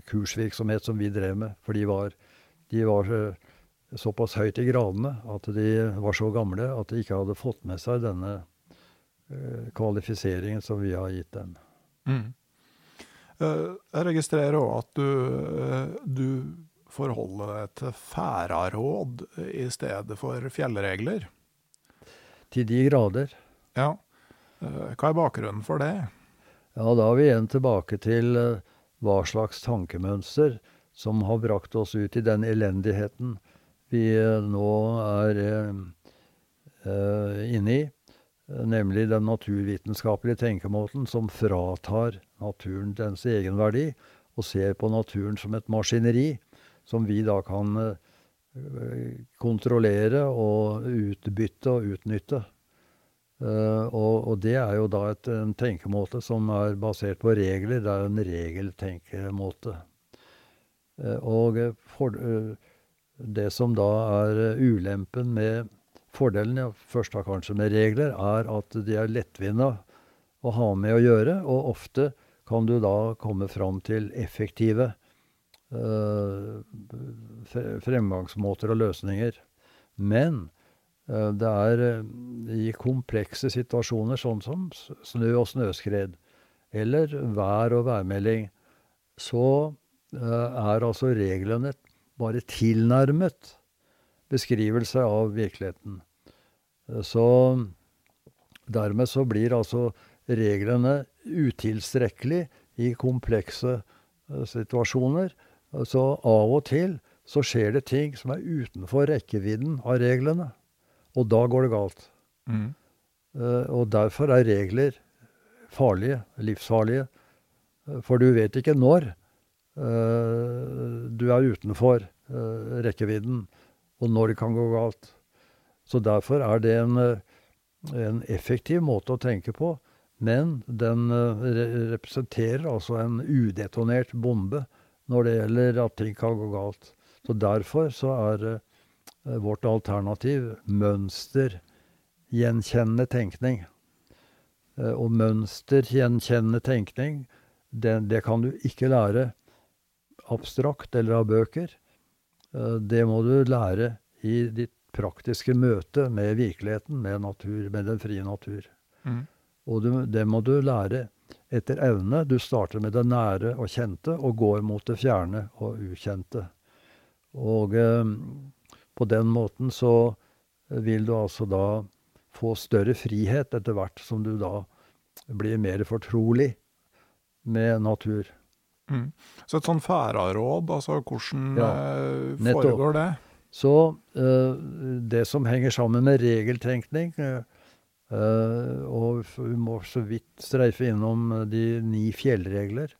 kursvirksomhet som vi drev med. For de var, de var såpass høyt i gradene at de var så gamle at de ikke hadde fått med seg denne Eh, kvalifiseringen som vi har gitt dem. Mm. Eh, jeg registrerer òg at du, eh, du, forholder deg til færaråd i stedet for fjellregler. Til de grader. Ja. Hva er bakgrunnen for det? Ja, Da er vi igjen tilbake til hva slags tankemønster som har brakt oss ut i den elendigheten vi nå er inne i. Eh, nemlig den naturvitenskapelige tenkemåten som fratar naturen dens egenverdi, og ser på naturen som et maskineri som vi da kan eh, kontrollere og utbytte og utnytte. Uh, og, og, det er jo da et, en tenkemåte som er basert på regler. Det er en regeltenkemåte. Uh, og for, det som da er ulempen med Fordelen ja, først da kanskje med regler er at de er lettvinte å ha med å gjøre, og ofte kan du da komme fram til effektive fremgangsmåter og løsninger. Men uh, det er uh, i komplekse situasjoner, sånn som snø og snøskred, eller vær og værmelding, så er altså reglene bare tilnærmet beskrivelse av virkeligheten. Så dermed så blir altså reglene utilstrekkelig i komplekse situasjoner. Så av og til så skjer det ting som er utenfor rekkevidden av reglene. Og da går det galt. Mm. Uh, og derfor er regler farlige, livsfarlige. Uh, for du vet ikke når du er utenfor rekkevidden, og når det kan gå galt. Så derfor er det en, eh, en effektiv måte å tenke på. Men den re representerer altså en udetonert bombe når det gjelder at ting kan gå galt. Så derfor så er eh, vårt alternativ mønstergjenkjennende tenkning. Og mønstergjenkjennende tenkning, det, det, kan du ikke lære abstrakt eller av bøker. Det må du lære i ditt praktiske møte med virkeligheten, med natur, med den frie natur. Mm. Og du, det må du lære etter evne. Du starter med det nære og kjente, og går mot det fjerne og ukjente. Og eh, på den måten så vil du altså da få større frihet etter hvert som du da blir mer fortrolig med natur. Mm. Så et sånn færaråd, altså hvordan ja, eh, foregår det? Så eh, det som henger sammen med regeltenkning uh, Og vi må så vidt streife innom de ni fjellregler.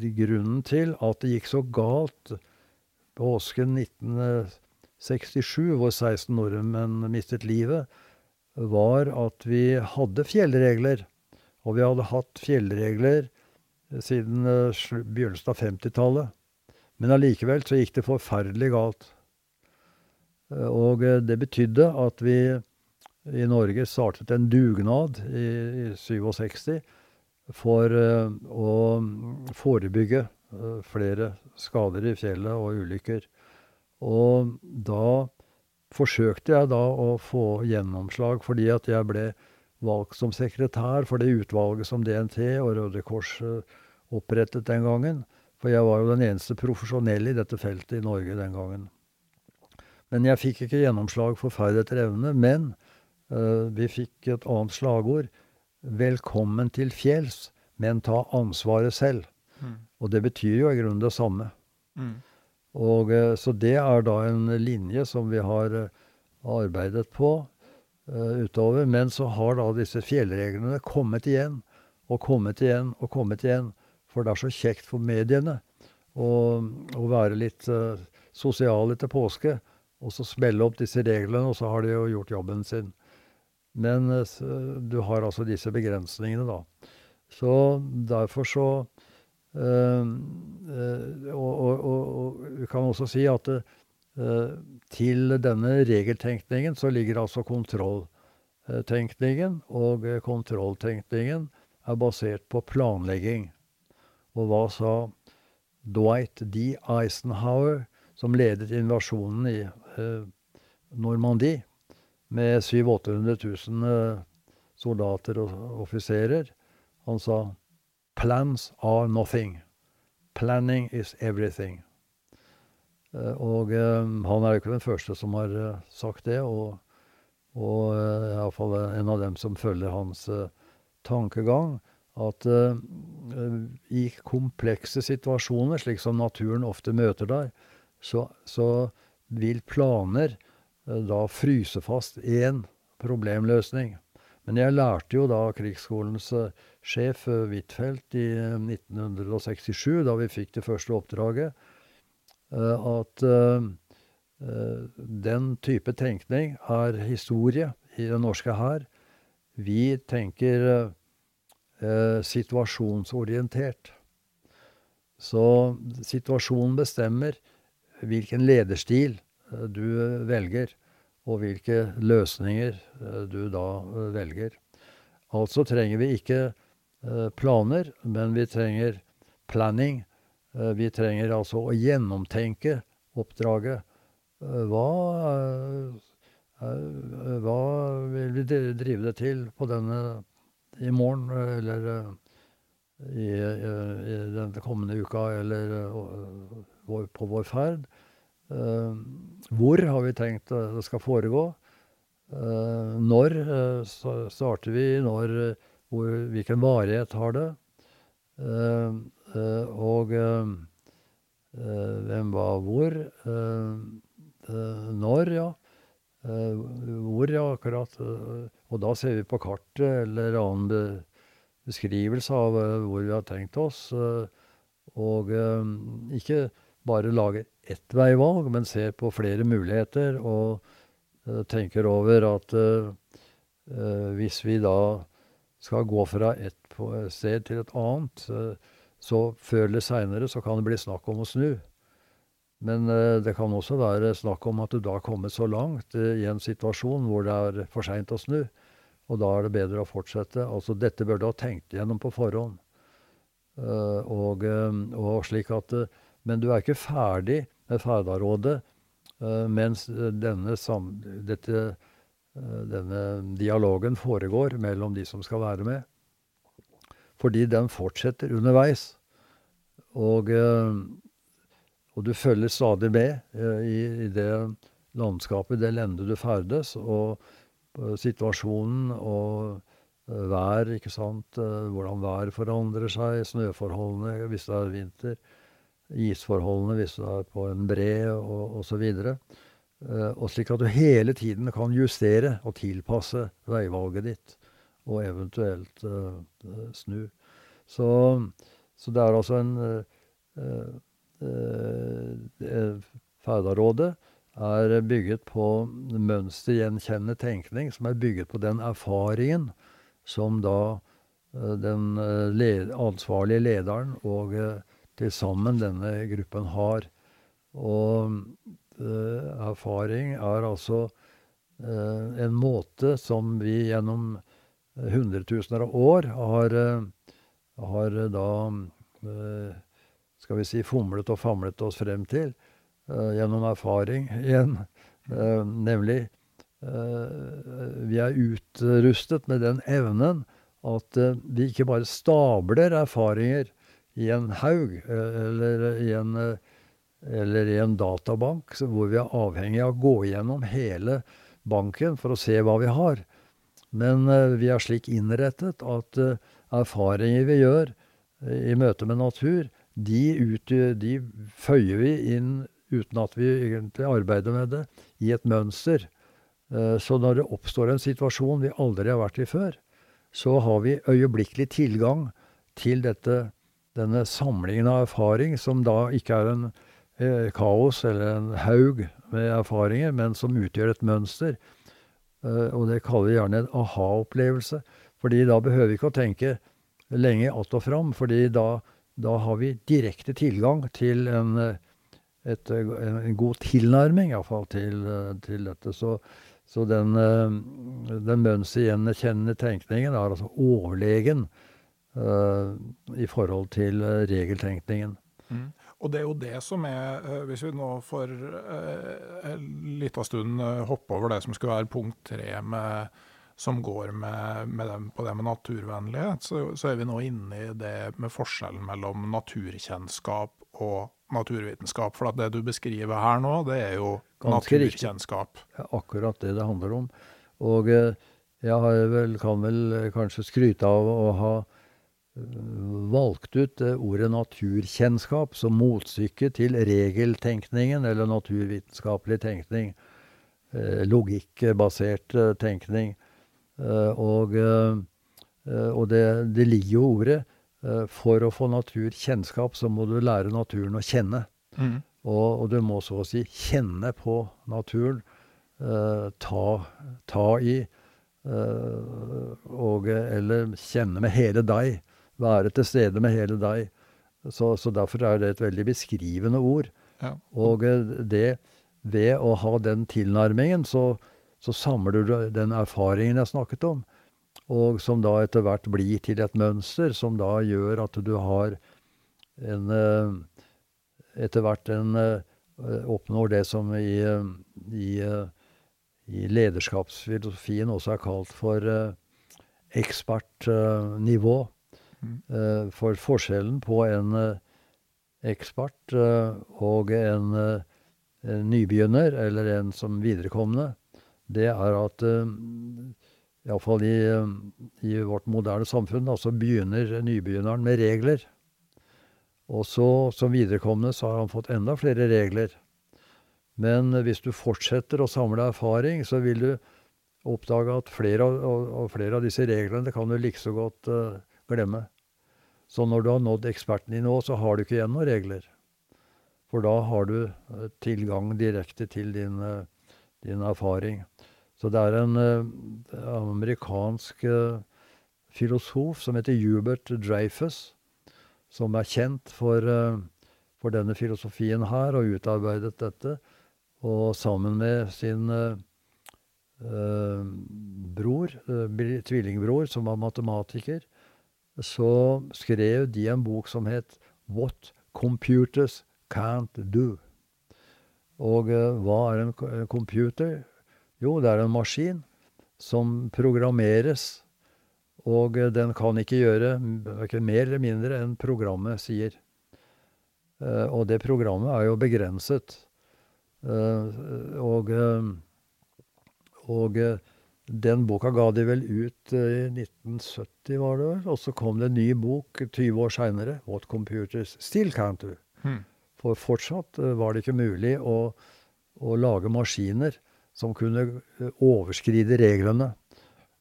De grunnen til at det gikk så galt påsken 1967, hvor 16 nordmenn mistet livet, var at vi hadde fjellregler. Og vi hadde hatt fjellregler siden begynnelsen av 50-tallet. Men allikevel så gikk det forferdelig galt. Eh, og eh, det betydde at vi i Norge startet en dugnad i, i 67 for uh, å forebygge uh, flere skader i fjellet og ulykker. Og da forsøkte jeg da å få gjennomslag fordi at jeg ble valgt som sekretær for det utvalget som DNT og Røde Kors opprettet den gangen. For jeg var jo den eneste profesjonelle i dette feltet i Norge den gangen. Men jeg fikk ikke gjennomslag for ferd etter evne. Men uh, vi fikk et annet slagord. Velkommen til fjells, men ta ansvaret selv. Mm. Og det betyr jo i grunnen det samme. Mm. Og uh, Så det er da en linje som vi har uh, arbeidet på utover. Men så har da disse fjellreglene kommet igjen og kommet igjen og kommet igjen. For det er så kjekt for mediene å, å være litt sosiale til påske, og så smelle opp disse reglene, og så har de jo gjort jobben sin. Men uh, du har altså disse begrensningene, da. Så derfor så øh, og, og, og, vi kan også si at til denne regeltenkningen så ligger altså kontrolltenkningen, og kontrolltenkningen er basert på planlegging. Og hva sa Dwight D. Eisenhower, som ledet invasjonen i eh, Normandie med 700 000-800 000 soldater og offiserer? Han sa 'Plans are nothing. Planning is everything'. Eh, og eh, han er jo ikke den første som har eh, sagt det, og, og iallfall en av dem som følger hans tankegang at i komplekse situasjoner, slik som naturen ofte møter der, så, så vil planer uh, da fryse fast én problemløsning. Men jeg lærte jo da krigsskolens uh, sjef Huitfeldt i 1967, da vi fikk det første oppdraget, at den type tenkning er historie i den norske hær. Vi tenker eh, situasjonsorientert. Så situasjonen bestemmer hvilken lederstil eh, du velger, og hvilke løsninger eh, du da eh, velger. Altså trenger vi ikke eh, planer, men vi trenger planning. Eh, vi trenger altså å gjennomtenke oppdraget. Hva, hva vil vi drive det til på denne i morgen, eller eh, i, i, den kommende uka, eller uh, på vår ferd. Uh, hvor har vi tenkt det skal foregå? Uh, når starter vi? Når, hvor, hvilken varighet har det? og hvem var hvor? når, ja. hvor, ja, akkurat. Og da ser vi på kartet eller annen beskrivelse av uh, hvor vi har tenkt oss. Uh, og uh, ikke bare lager ett veivalg, men ser på flere muligheter og tenker over at hvis vi da skal gå fra et sted til et annet, så før eller seinere så kan det bli snakk om å snu. Men det kan også være snakk om at du da har kommet så langt i en situasjon hvor det er for seint å snu. Og da er det bedre å fortsette. Altså dette bør du ha tenkt gjennom på forhånd. Uh, og, uh, og, slik at uh, Men du er ikke ferdig med Ferdarådet mens denne, sam, dette, denne dialogen foregår mellom de som skal være med. Fordi den fortsetter underveis. Og, og du følger stadig med i, i det landskapet, det lendet du ferdes. og situasjonen og eh, vær, ikke sant. Eh, hvordan vær forandrer seg, snøforholdene hvis det er vinter, isforholdene du er på en bre, og osv. Og, og slik at du hele tiden kan justere og tilpasse veivalget ditt, og eventuelt uh, snu. Så, så, det er altså en uh, uh, Faudarådet er bygget på mønstergjenkjennende tenkning, som er bygget på den erfaringen som da eh, den eh, ansvarlige lederen og eh, til sammen denne gruppen har. Og erfaring er altså en måte som vi gjennom hundretusener av år har, har da skal vi si fomlet og famlet oss frem til gjennom erfaring igjen. nemlig vi er utrustet med den evnen at vi ikke bare stabler erfaringer i en haug eller i en, eller i en databank hvor vi er avhengig av å gå gjennom hele banken for å se hva vi har. Men vi er slik innrettet at erfaringer vi gjør i møte med natur, de, ut, de føyer vi inn uten at vi egentlig arbeider med det, i et mønster. Så når det oppstår en situasjon vi aldri har vært i før, så har vi øyeblikkelig tilgang til dette, denne samlingen av erfaring, som da ikke er en eh, kaos eller en haug med erfaringer, men som utgjør et mønster. Eh, og det kaller vi gjerne en aha-opplevelse. fordi da behøver vi ikke å tenke lenge att og fram, fordi da, da har vi direkte tilgang til en, et, en, god tilnærming, iallfall, til, til dette. Så så den, eh, den mønstergjenkjennende tenkningen er altså overlegen i forhold til eh, regeltenkningen. Mm. Og det er jo det som er, hvis vi nå for en liten stund hopper over det som skulle være punkt tre med, som går med, med dem, på det med naturvennlighet, så, så, er vi nå inne i det med forskjellen mellom naturkjennskap og naturvitenskap. For det du beskriver her nå, det er jo Ganske naturkjennskap. Ja, akkurat det det handler om. Og eh, jeg vel, kan vel eh, kanskje skryte av å ha eh, valgt ut ordet naturkjennskap som motstykke til regeltenkningen, eller naturvitenskapelig tenkning. Logikkbasert tenkning. Og, og det, det ligger jo ordet For å få naturkjennskap, så må du lære naturen å kjenne. Mm. Og, og, du må så å si kjenne på naturen. Ta, ta, i. Og, eller kjenne med hele deg. Være til stede med hele deg. Så, så derfor er det et veldig beskrivende ord. Ja. Og uh, det ved å ha den tilnærmingen, så, så samler du den erfaringen jeg snakket om. Og som da etter hvert blir til et mønster, som da gjør at du har en etter hvert en, eh, oppnår det som i, eh, i, eh, i lederskapsfilosofien også er kalt for ekspertnivå. Mm. For forskjellen på en ekspert og en, nybegynner, eller en som viderekomne, det er at iallfall i, i vårt moderne samfunn, så altså begynner nybegynneren med regler. Og så, som viderekomne, så har han fått enda flere regler. Men hvis du fortsetter å samle erfaring, så vil du oppdage at flere av, og flere av disse reglene kan du like så godt uh, glemme. Så når du har nådd ekspertnivå, så har du ikke igjen noen regler. For da har du uh, tilgang direkte til din, uh, din, erfaring. Så det er en amerikansk filosof som heter Hubert Dreyfus, som er kjent for, eh, for, denne filosofien her, og utarbeidet dette. Og sammen med sin bror, tvillingbror, som var matematiker, så skrev de en bok som het What Computers Can't Do. Og uh, hva er en computer? Jo, det er en maskin som programmeres og eh, den kan ikke gjøre ikke mer eller mindre enn programmet sier. Eh, og det programmet er jo begrenset. Eh, og, og den boka ga de vel ut i 1970, var det vel. Og så kom det en ny bok 20 år seinere, 'What Computers Still Can't Do'. Hmm. For fortsatt var det ikke mulig å, å lage maskiner som kunne overskride reglene.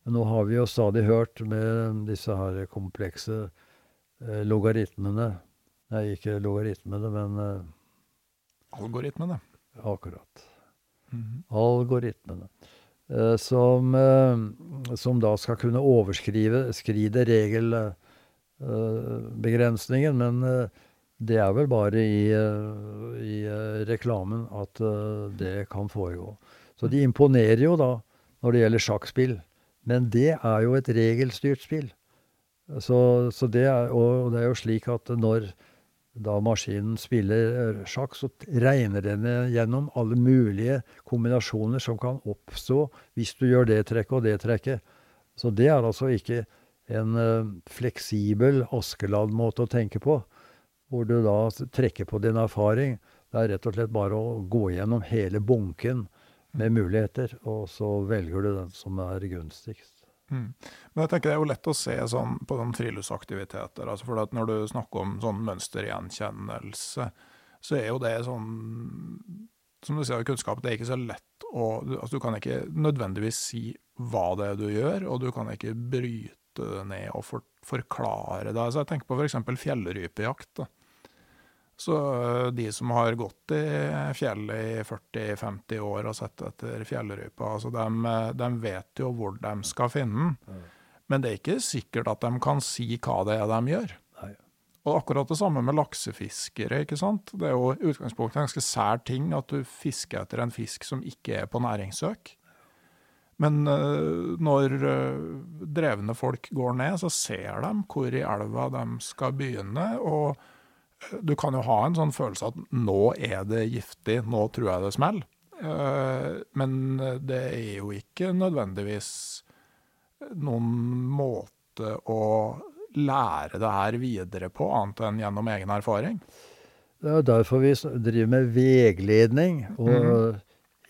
Nå har vi jo stadig hørt med disse her komplekse eh, logaritmene Nei, ikke logaritmene, men eh, Algoritmene. Akkurat. Mm -hmm. Algoritmene. Eh, som, eh, som, da skal kunne overskride regelbegrensningen. men eh, det er vel bare i, i reklamen at det kan foregå. Så de imponerer jo da når det gjelder sjakkspill. Men det er jo et regelstyrt spill. Så, så det er, og det er jo slik at når da maskinen spiller eh, sjakk, så regner den gjennom alle mulige kombinasjoner som kan oppstå hvis du gjør det trekket og det trekket. Så det er altså ikke en uh, fleksibel Askeladd-måte å tenke på, hvor du da trekker på din erfaring. Det er rett og slett bare å gå gjennom hele bunken med muligheter, og så velger du den som er gunstigst. Mm. Men jeg tenker det er jo lett å se sånn på sånn friluftsaktiviteter. Altså for når du snakker om sånn mønstergjenkjennelse, så er jo det sånn Som du sier, kunnskap det er ikke så lett å altså Du kan ikke nødvendigvis si hva det er du gjør, og du kan ikke bryte det ned og for, forklare det. Altså jeg tenker på f.eks. fjellrypejakt. da. Så eh, de som har gått i fjellet i 40-50 år og sett etter fjellrypa, altså de, eh, de, vet jo hvor de skal finne den. Men det er ikke sikkert at de kan si hva det er de gjør. Og akkurat det samme med laksefiskere. ikke sant? Det er jo i utgangspunktet en ganske sær ting at du fisker etter en fisk som ikke er på næringssøk. Men uh, når drevne folk går ned, så ser de hvor i elva de skal begynne. og du kan jo ha en sånn følelse at nå er det giftig, nå tror jeg det smeller. Eh, men det er jo ikke nødvendigvis noen måte å lære det her videre på, annet enn gjennom egen erfaring. Det er derfor vi driver med veiledning, og mm.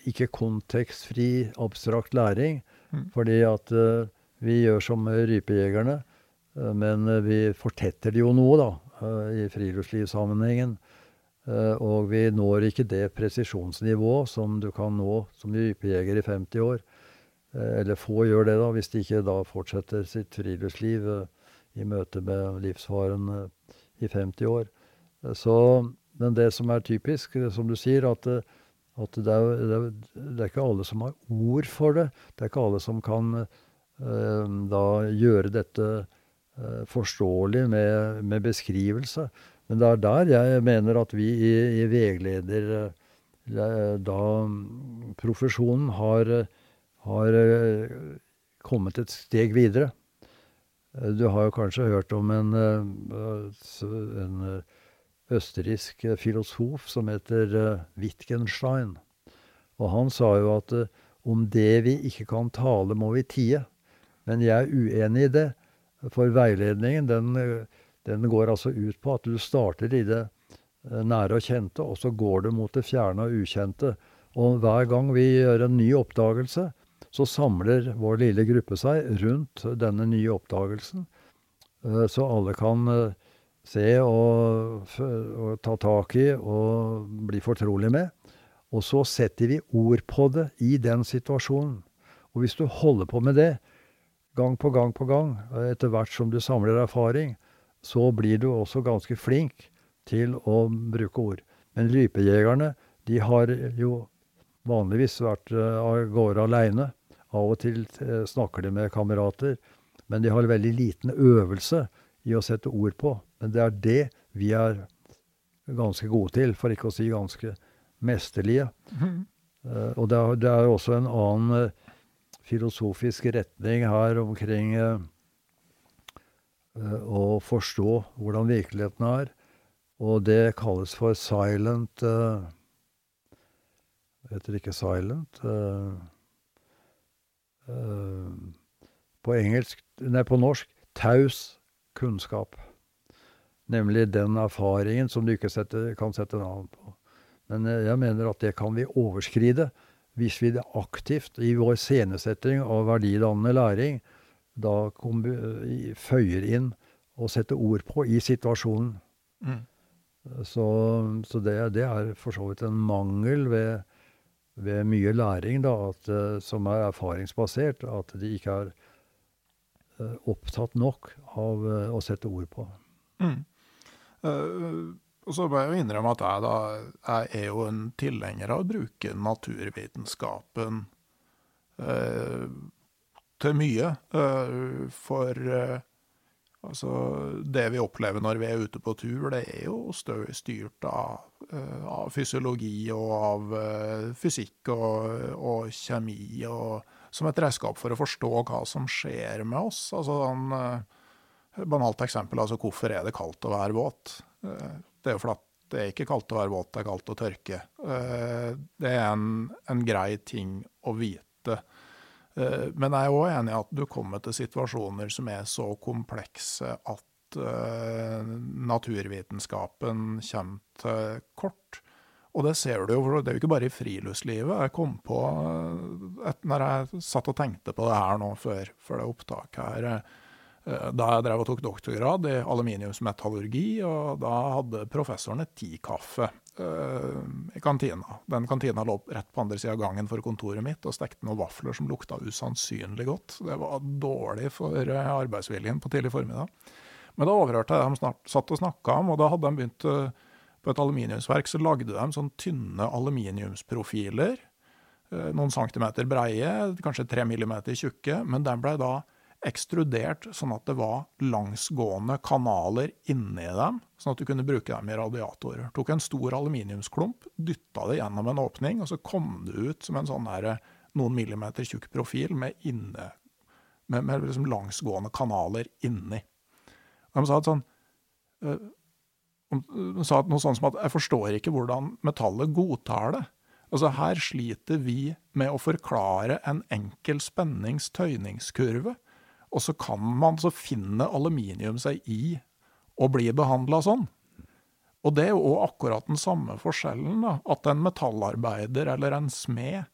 ikke kontekstfri, abstrakt læring. Mm. Fordi at uh, vi gjør som rypejegerne, uh, men vi fortetter det jo noe, da. Eh, i friluftslivssammenhengen. Eh, og vi når ikke det presisjonsnivået som du kan nå som rypejeger i 50 år. Eh, eller få gjør det, da, hvis de ikke da fortsetter sitt friluftsliv i møte med livsfaren i 50 år. Så, men det som er typisk, som du sier, at, at det, er, det, er, ikke alle som har ord for det. Det er ikke alle som kan uh, da gjøre dette Eh, forståelig med, med, beskrivelse. Men det er der jeg mener at vi i, i veileder eh, da profesjonen har, har eh, kommet et steg videre. Du har jo kanskje hørt om en, en østerriksk filosof som heter Wittgenstein. Og han sa jo at om det vi ikke kan tale, må vi tie. Men jeg er uenig i det. For veiledningen den, den, går altså ut på at du starter i det eh, nære og kjente, og så går du mot det fjerne og ukjente. Og hver gang vi gjør en ny oppdagelse, så samler vår lille gruppe seg rundt denne nye oppdagelsen. Eh, så alle kan eh, se og, og ta tak i og bli fortrolig med. Og så setter vi ord på det i den situasjonen. Og hvis du holder på med det, gang på gang på gang, etter hvert som du samler erfaring, så blir du også ganske flink til å bruke ord. Men rypejegerne, de har jo vanligvis vært uh, av gårde aleine. Av og til uh, snakker de med kamerater. Men de har veldig liten øvelse i å sette ord på. Men det er det vi er ganske gode til, for ikke å si ganske mesterlige. Mm. Og det er, det er også en annen filosofisk retning her omkring uh, å forstå hvordan virkeligheten er. Og det kalles for silent Heter det ikke silent? På engelsk Nei, på norsk taus kunnskap. Nemlig den erfaringen som du ikke setter, kan sette navn på. Men jeg mener at det kan vi overskride hvis vi aktivt i vår scenesetting av verdidannende læring da føyer inn og setter ord på i situasjonen. Mm. Så, så det, det, er for så vidt en mangel ved, ved mye læring, da, at, eh, som er erfaringsbasert. At de ikke er uh, opptatt nok av uh, å sette ord på. Mm. Uh, og så må jeg jo innrømme at jeg da jeg er jo en tilhenger av å bruke naturvitenskapen eh, til mye. Eh, for eh, altså Det vi opplever når vi er ute på tur, det er jo styrt av, eh, av fysiologi og av eh, fysikk og, og kjemi og som et redskap for å forstå hva som skjer med oss. Altså sånn Banalt eksempel, altså hvorfor er det kaldt å være våt? Det er jo flatt. det er ikke kaldt å være våt, det er kaldt å tørke. Uh, det er en, en, grei ting å vite. Men jeg er òg enig i at du kommer til situasjoner som er så komplekse at naturvitenskapen kommer til kort. Og det ser du jo, for det er jo ikke bare i friluftslivet. Jeg kom på, et, når jeg satt og tenkte på det her nå før, før det opptaket her, eh, da jeg drev og tok doktorgrad i aluminiumsmetallurgi, og da hadde professoren et tikaffe uh, i kantina. Den kantina lå rett på andre sida av gangen for kontoret mitt, og stekte noen vafler som lukta usannsynlig godt. Det var dårlig for eh, arbeidsviljen på tidlig formiddag. Men da overhørte jeg dem snart, satt og snakka om, og da hadde de begynt på et aluminiumsverk så lagde de sånn tynne aluminiumsprofiler, eh, noen centimeter breie, kanskje tre millimeter tjukke, men den blei da ekstrudert sånn at det var langsgående kanaler inni dem, sånn at du kunne bruke dem i radiatorer. Tok en stor aluminiumsklump, dytta det gjennom en åpning, og så kom det ut som en sånn der, noen millimeter tjukk profil med, inne, med, med liksom langsgående kanaler inni. De sa at sånn eh, hun sa noe sånt som at 'jeg forstår ikke hvordan metallet godtar det'. Altså Her sliter vi med å forklare en enkel spenningstøyningskurve, og så kan man så finne aluminium seg i å bli behandla sånn. Og det er jo akkurat den samme forskjellen, da, at en metallarbeider eller en smed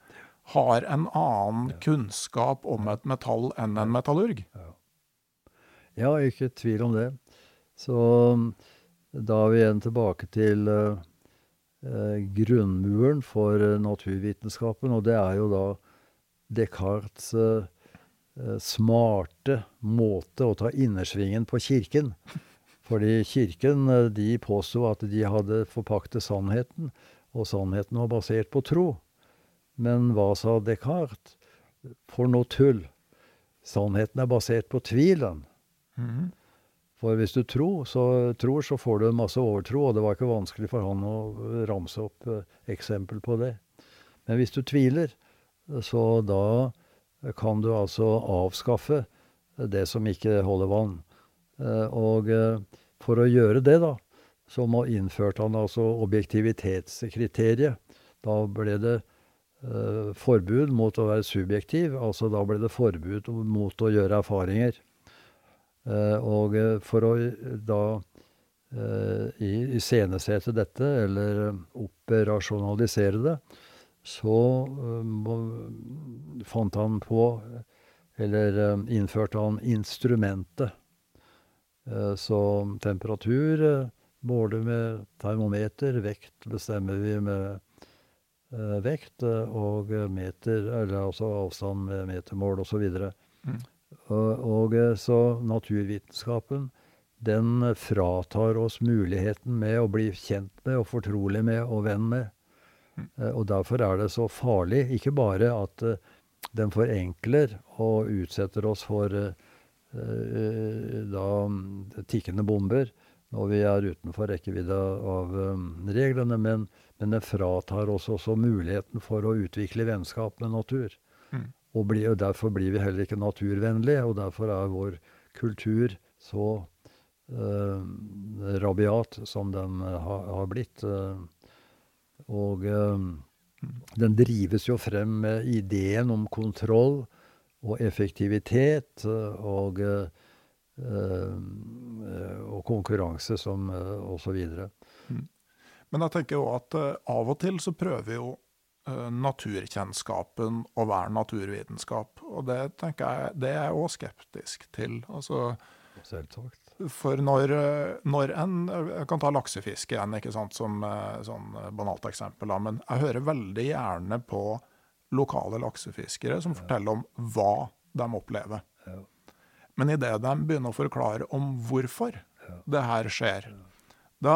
har en annen kunnskap om et metall enn en metallurg. Ja, ikke tvil om det. Så da er vi igjen tilbake til uh, uh, grunnmuren for uh, naturvitenskapen, og det er jo da Descartes' smarte måte å ta innersvingen på Kirken. Fordi Kirken de påsto at de hadde forpaktet sannheten, og sannheten var basert på tro. Men hva sa Descartes? For noe tull. Sannheten er basert på tvilen. Mm. For hvis du tror, så, tror, så får du en masse overtro, og det var ikke vanskelig for han å ramse opp eh, eksempel på det. Men hvis du tviler, så da kan du altså avskaffe det som ikke holder vann. Eh, og eh, for å gjøre det, da, så må innførte han altså objektivitetskriteriet. Da ble det eh, forbud mot å være subjektiv, altså da ble det forbud mot å gjøre erfaringer. Eh, og eh, for å eh, da iscenesette dette, eller operasjonalisere det, så fant han på Eller innførte han instrumentet. Så temperatur måler med termometer, vekt bestemmer vi med vekt, og meter, eller altså avstand med metermål osv. Mm. Og, og eh, så naturvitenskapen, den fratar oss muligheten med å bli kjent med og fortrolig med og venn med. Mm. Eh, og derfor er det så farlig, ikke bare at uh, den forenkler og utsetter oss for uh, da tikkende bomber når vi er utenfor rekkevidde av um, reglene, men, men den fratar oss også muligheten for å utvikle vennskap med natur. Mm. Og, bli, og, derfor blir vi heller ikke naturvennlige, og derfor er vår kultur så uh, rabiat som den har, har, blitt. Uh, og den drives jo frem med ideen om kontroll og effektivitet og, og konkurranse som så videre. Men jeg tenker jo at av og til så prøver vi jo Eh, naturkjennskapen å være naturvitenskap. Og det tenker jeg, det er jeg òg skeptisk til. Altså, For når, når, en Jeg kan ta laksefiske igjen ikke sant, som eh, sånn banalt eksempel. Da, men jeg hører veldig gjerne på lokale laksefiskere som forteller om hva de opplever. Ja. Men idet de begynner å forklare om hvorfor det her skjer, da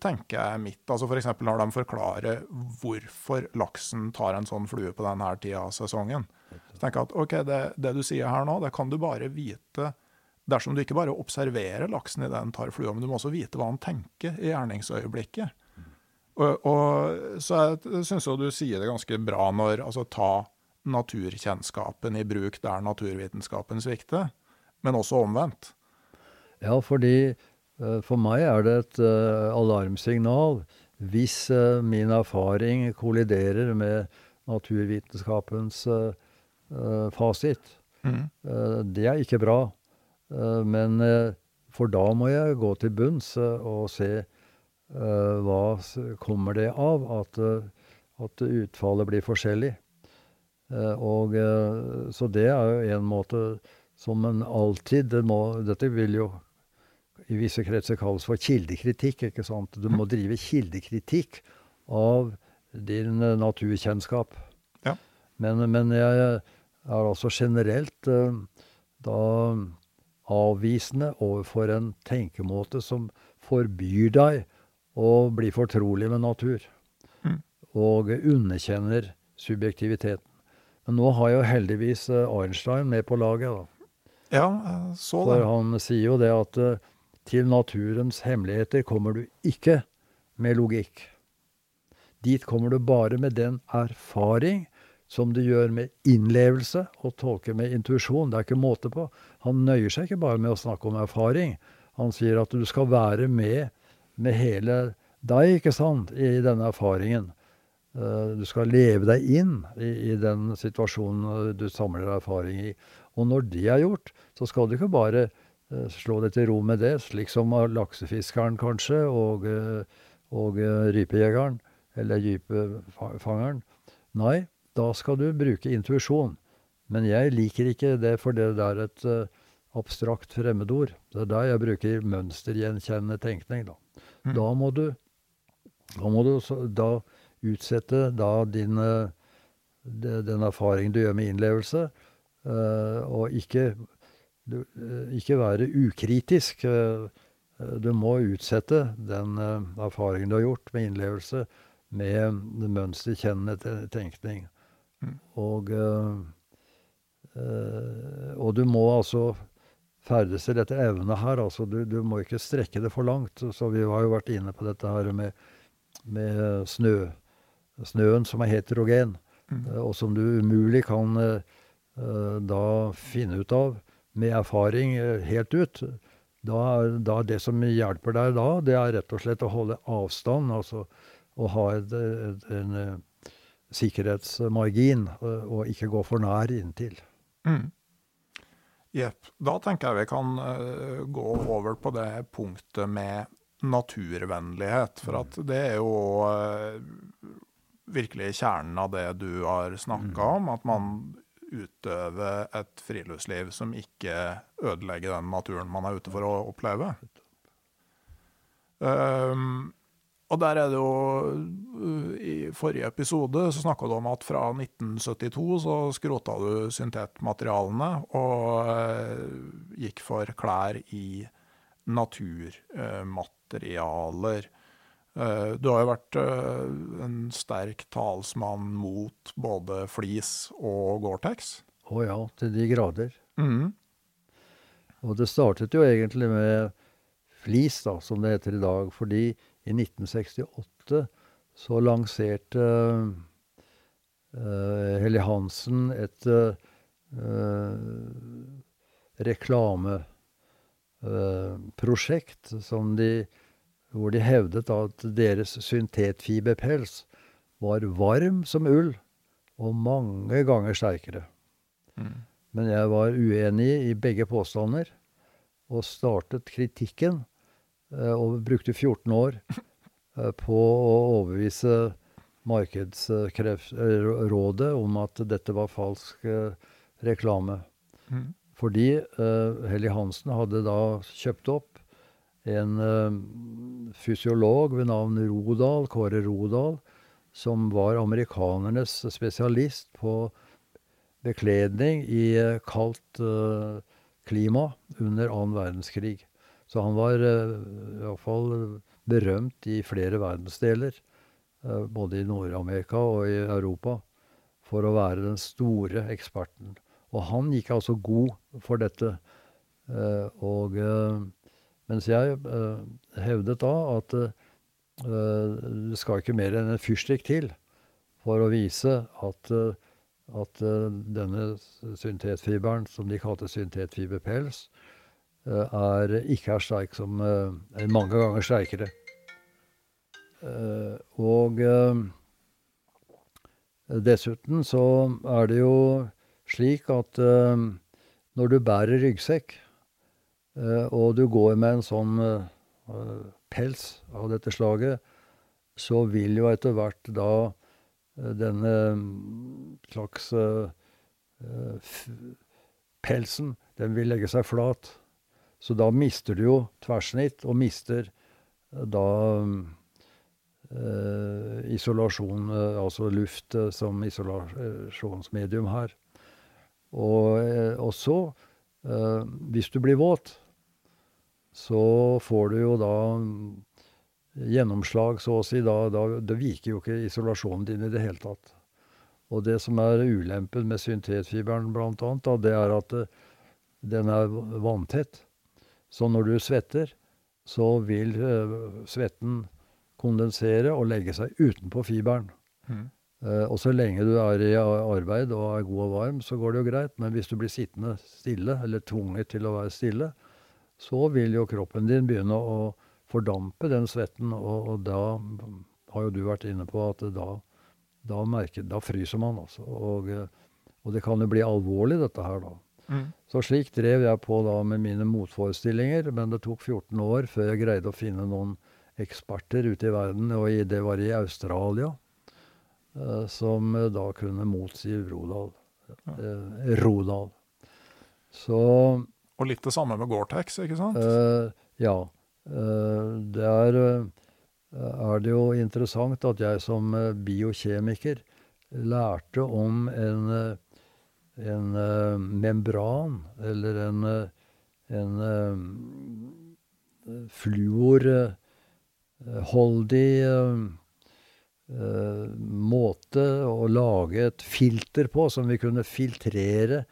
tenker jeg mitt. altså F.eks. når de forklarer hvorfor laksen tar en sånn flue på denne tida av sesongen. Så tenker jeg at ok, det, det, du sier her nå, det kan du bare vite dersom du ikke bare observerer laksen i den tarflua, men du må også vite hva han tenker i gjerningsøyeblikket. Og, og, så jeg syns jo du sier det ganske bra når altså ta naturkjennskapen i bruk der naturvitenskapen svikter, men også omvendt. Ja, fordi uh, for meg er det et uh, alarmsignal hvis uh, min erfaring kolliderer med naturvitenskapens fasit. Mm. det er ikke bra. Men for da må jeg gå til bunns og se hva kommer det av at, at utfallet blir forskjellig. og, så det er jo en måte som en alltid det må, Dette vil jo i visse kretser kalles for kildekritikk. ikke sant? Du må drive kildekritikk av din eh, naturkjennskap. Ja. Men, men, jeg er altså generelt da avvisende overfor en tenkemåte som forbyr deg å bli fortrolig med natur. Mm. Og underkjenner subjektiviteten. Men nå har jo heldigvis eh, Einstein med på laget. da. Ja, så det. For han sier jo det at uh, til naturens hemmeligheter kommer du ikke med logikk. Dit kommer du bare med den erfaring som du gjør med innlevelse og tolker med intuisjon. Det er ikke måte på. Han nøyer seg ikke bare med å snakke om erfaring. Han sier at du skal være med med hele deg, ikke sant, i denne erfaringen. Eh, du skal leve deg inn i, i den situasjonen du samler erfaring i. Og når det er gjort, så skal du ikke bare uh, slå deg til ro med det, slik som laksefiskeren kanskje, og, og rypejegeren, eller gypefangeren. Nei, da skal du bruke intuisjon. Men jeg liker ikke det, for det er et abstrakt fremmedord. Det er der jeg bruker mønstergjenkjennende tenkning. Da, mm. da må du, da må du da utsette da din, den erfaring du gjør med innlevelse, Eh, og ikke, du, eh, ikke være ukritisk. Eh, du må utsette den erfaringen du har gjort med innlevelse, med mønsterkjennende tenkning. Og, og du må altså ferdes til dette evnet her. Altså, du, du, må ikke strekke det for langt. Så vi har jo vært inne på dette her med, med snø. Snøen som er heterogen, mm. og som du umulig kan uh, da finne ut av, med erfaring eh, helt ut. Da, da Det som hjelper deg da, det er rett og slett å holde avstand. Altså å ha et, et, en sikkerhetsmargin, uh, og ikke gå for nær inntil. Mm. Jepp. Da tenker jeg vi kan uh, gå over på det punktet med naturvennlighet. For at det er jo virkelig kjernen av det du har snakka mm. om. At man utøver et friluftsliv som ikke ødelegger den naturen man er ute for å oppleve. Um, og der er det jo I forrige episode så snakka du om at fra 1972 så skrota du syntetmaterialene og uh, gikk for klær i naturmaterialer. Eh, du har jo vært eh, en sterk talsmann mot både flis og Gore-Tex. Å ja, til de grader. Mm. Og det startet jo egentlig med flis, da, som det heter i dag. Fordi i 1968 så lanserte uh, Helly Hansen et uh, reklameprosjekt uh, som de hvor de hevdet at deres syntetfiberpels var varm som ull og mange ganger sterkere. Mm. Men jeg var uenig i begge påstander og startet kritikken eh, og brukte 14 år eh, på å overbevise Markedsrådet om at dette var falsk eh, reklame. Mm. Fordi Helly Hansen hadde da kjøpt opp en uh, fysiolog ved navn Rodal, Kåre Rodal, som var amerikanernes spesialist på bekledning i uh, kaldt uh, klima under annen verdenskrig. Så han var uh, iallfall berømt i flere verdensdeler, uh, både i Nord-Amerika og i Europa, for å være den store eksperten. Og han gikk altså god for dette. og mens jeg uh, hevdet da at uh, det skal ikke mer enn en fyrstikk til for å vise at, at denne syntetfiberen, som de kalte syntetfiberpels, er ikke er sterk som uh, er mange ganger sterkere. og dessuten så er det jo slik at når du bærer ryggsekk, og du går med en sånn pels av dette slaget, så vil jo etter hvert da Eh, denne mm, slags eh, pelsen, den vil legge seg flat. Så da mister du jo tverrsnitt, og mister eh, da eh, isolasjon, altså luft som isolasjonsmedium her. Og, og så, eh, hvis du blir våt, så får du jo da gjennomslag, så å si. Da, da, da viker jo ikke isolasjonen din i det hele tatt. Og det som er ulempen med syntetfiberen, blant annet, det er at den er vanntett. Så når du svetter, så vil uh, svetten kondensere og legge seg utenpå fiberen. Mm. Uh, og så lenge du er i arbeid og er god og varm, så går det jo greit. Men hvis du blir sittende stille, eller tvunget til å være stille, så vil jo kroppen din begynne å fordampe den svetten, og, og, da har jo du vært inne på at da, da, merker, da fryser man, altså. Og, og, det kan jo bli alvorlig, dette her, da. Mm. Så slik drev jeg på da med mine motforestillinger, men det tok 14 år før jeg greide å finne noen eksperter ute i verden, og det var i Australia, eh, som da kunne motsi Rodal. Eh, Rodal. Så Og litt det samme med Gore-Tex, ikke sant? Eh, ja. Eh, det er, eh, er det jo interessant at jeg som eh, biokjemiker lærte om en, en membran, eller en, en fluorholdig måte å lage et filter på, som vi kunne filtrere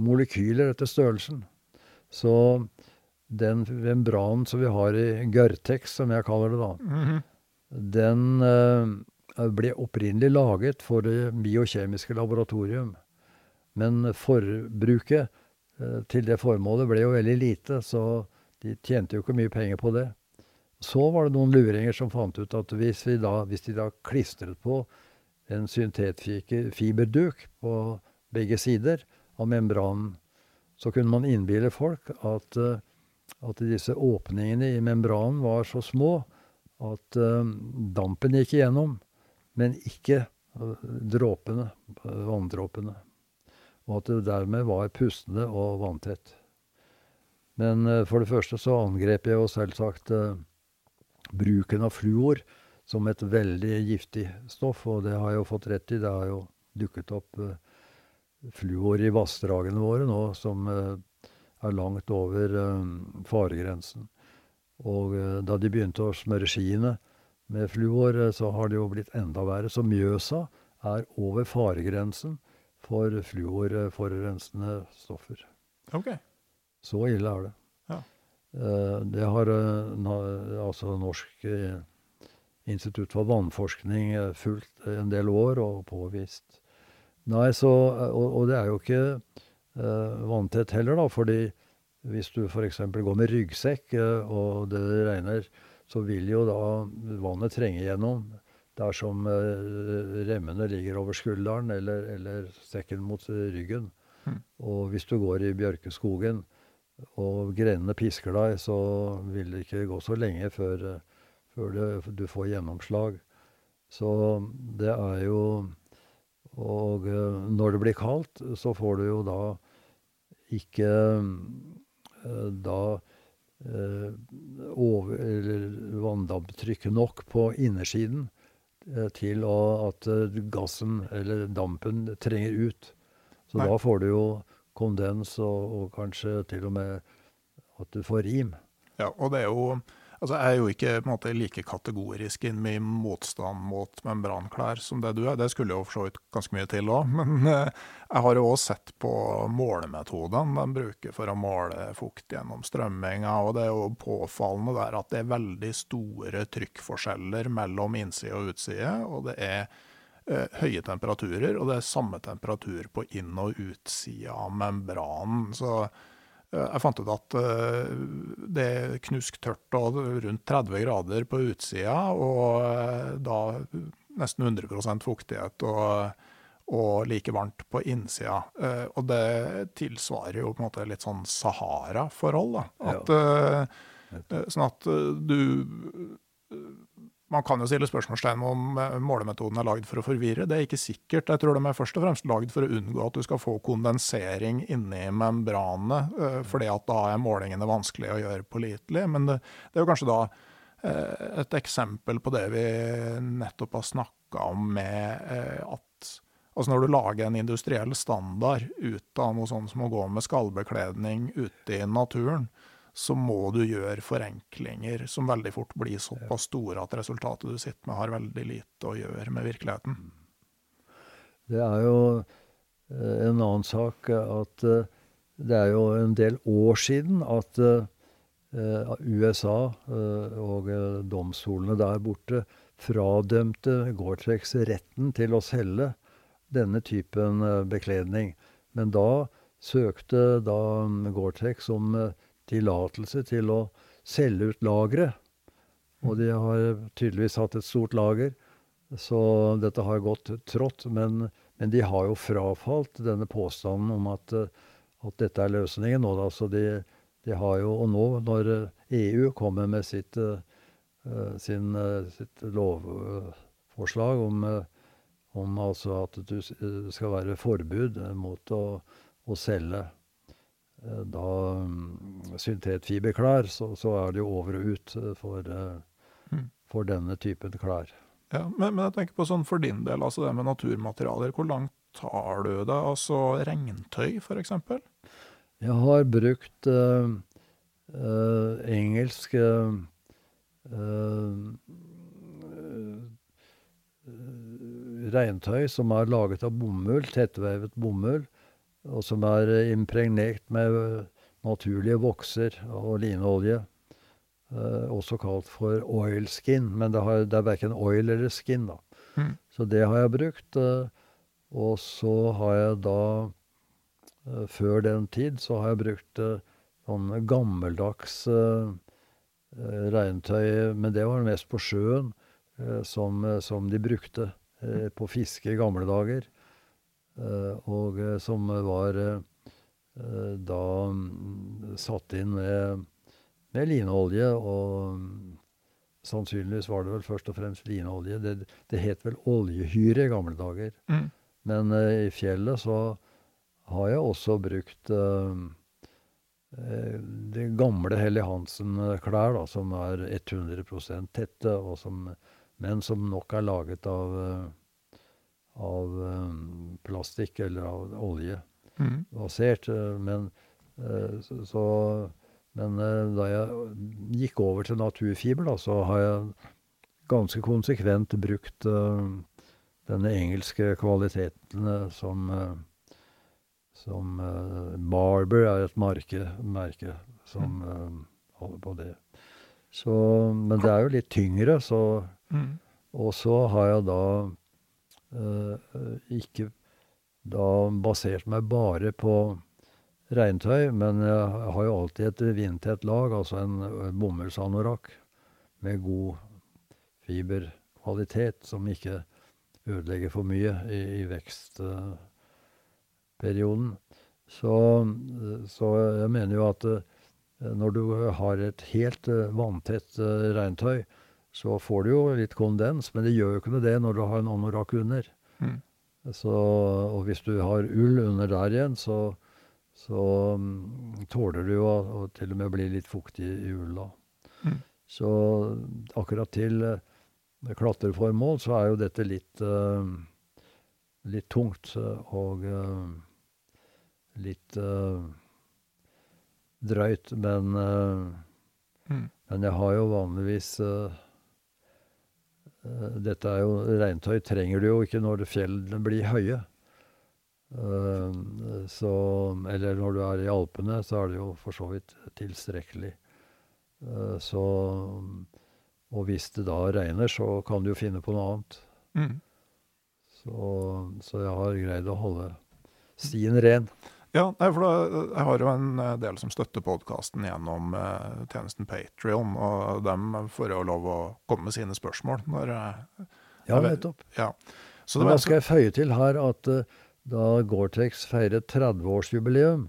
molekyler etter størrelsen. Så den membranen som vi har i Gørtex, som jeg kaller det da, mm -hmm. den uh, ble opprinnelig laget for det biokjemiske laboratorium. Men forbruket uh, til det formålet ble jo veldig lite, så de tjente jo ikke mye penger på det. Så var det noen luringer som fant ut at hvis, da, hvis de da klistret på en syntetfiberduk på begge sider av membranen, så kunne man innbille folk at uh, at disse åpningene i membranen var så små at dampen gikk igjennom, men ikke uh, dråpene, uh, vanndråpene. Og at det dermed var pustende og vanntett. Men for det første så angrep jeg jo selvsagt bruken av fluor som et veldig giftig stoff, og det har jeg jo fått rett i. Det har jo dukket opp fluor i vassdragene våre nå som er langt over faregrensen. Og da de begynte å smøre skiene med fluor, så har det jo blitt enda verre. Så Mjøsa er over faregrensen for fluorforurensende stoffer. Ok. Så ille er det. Ja. Uh, det har altså Norsk institutt for vannforskning fulgt en del år og påvist. Nei, så, og, og det er jo ikke vanntett heller, da. Fordi hvis du f.eks. går med ryggsekk og det regner, så vil jo da vannet trenge gjennom dersom uh, remmene ligger over skulderen eller, eller sekken mot ryggen. Mm. Og hvis du går i bjørkeskogen og grenene pisker deg, så vil det ikke gå så lenge før, før det, du får gjennomslag. Så det er jo og eh, når det blir kaldt, så får du jo da ikke eh, da eh, vanndamptrykk nok på innersiden til at gassen, eller dampen, trenger ut. Så Nei. da får du jo kondens og, og kanskje til og med at du får rim. Ja, og det er jo Altså, jeg er jo ikke måte, like kategorisk i min motstand mot membranklær som det du er. Det skulle jo for så vidt ganske mye til òg. Men eh, jeg har jo òg sett på målemetodene de bruker for å måle fukt gjennom strømminga. Og det er jo påfallende der at det er veldig store trykkforskjeller mellom innside og utside. Og det er eh, høye temperaturer, og det er samme temperatur på inn- og utsida av membranen. Så jeg fant ut at eh, det er knusktørt og rundt 30 grader på utsida, og eh, da nesten 100 fuktighet. og og like varmt på innsida. Eh, og det tilsvarer jo på en måte litt sånn Sahara-forhold. da. At, eh, eh, sånn at eh, du eh, Man kan jo stille spørsmålstegn om eh, målemetoden er lagd for å forvirre. Det er ikke sikkert. Jeg tror de er først og fremst lagd for å unngå at du skal få kondensering inni membranene, eh, fordi at da er målingene vanskelig å gjøre pålitelig. Men det, det er jo kanskje da eh, et eksempel på det vi nettopp har snakka om med at Altså Når du lager en industriell standard ut av noe sånt som å gå med skallbekledning ute i naturen, så må du gjøre forenklinger som veldig fort blir såpass store at resultatet du sitter med, har veldig lite å gjøre med virkeligheten. Det er jo eh, en annen sak at eh, det er jo en del år siden at eh, USA og domstolene der borte fradømte Gore-Tex retten til å selge denne typen bekledning. Men da søkte da mm, Gore-Tex om tillatelse til å selge ut lageret. Og de har tydeligvis hatt et stort lager, så dette har gått trått. Men, men de har jo frafalt denne påstanden om at, eh, at dette er løsningen nå, da. De, de jo Og nå, når eh, EU kommer med sitt, eh, sin, sitt lovforslag om, om altså at det skal være forbud mot å, å selge da mm, syntetfiberklær, så, så er det jo over og ut eh, for, eh, Mm. for denne typen klær. Ja, men, men jeg tenker på sånn for din del, altså det med naturmaterialer. Hvor langt tar du det? Altså regntøy, eksempel? Jeg har brukt eh, eh, engelsk eh, eh, regntøy som er laget av bomull, tettvevet bomull, og som er eh, impregnert med eh, naturlige vokser og linolje. Eh, også kalt for oilskin, men det, har, det er verken oil eller skin, da. Mm. Så det har jeg brukt. og så har jeg da Før den tid så har jeg brukt sånn gammeldags regntøy, men det var mest på sjøen, som, som de brukte på fiske i gamle dager. Eh, og eh, som var eh, da mm, satt inn med, med lineolje, og mm, sannsynligvis var det vel først og fremst lineolje. Det, det het vel oljehyre i gamle dager. Mm. Men uh, i fjellet så har jeg også brukt uh, de gamle Helly Hansen-klær, da, som er 100% tette, og som, men som nok er laget av, av um, plastikk eller av olje Mm. basert. eh, Men, uh, så, men uh, da jeg gikk over til naturfiber, da, så har jeg ganske konsekvent brukt uh, denne engelske kvaliteten som som Barber er et marke, merke som eh, holder på det. Så, men det er jo litt tyngre, så Mm. og så har jeg da ikke da basert meg bare på regntøy, men jeg har jo alltid et vindtett lag, altså en eh, bomullsanorakk med god fiberkvalitet, som ikke ødelegger for mye i, i vekstperioden. Så, eh, så jeg mener jo at eh, når du har et helt eh, vanntett eh, regntøy, så får du jo litt kondens, men det gjør jo ikke noe det når du har en anorakk under. Mm. Så, og hvis du har ull under der igjen, så, så um, tåler du jo å, å til og med bli litt fuktig i ulla. Mm. Så akkurat til uh, klatreformål så er jo dette litt, uh, litt tungt eh, og uh, litt drøyt, men Mm. men jeg har jo vanligvis eh, Dette er jo Regntøy trenger du jo ikke når fjellene blir høye. Eh, så Eller når du er i Alpene, så er det jo for så vidt tilstrekkelig. Eh, så Og hvis det da regner, så kan du jo finne på noe annet. Mm. Så, så jeg har greid å holde stien ren. Ja, for da, jeg har jo en eh, del som støtter podkasten gjennom eh, tjenesten Patrion, og dem får jo lov å komme med sine spørsmål når eh, Ja, jeg nettopp. Ja. Så det Men da skal jeg føye til her at uh, da Gore-Tex feiret 30-årsjubileum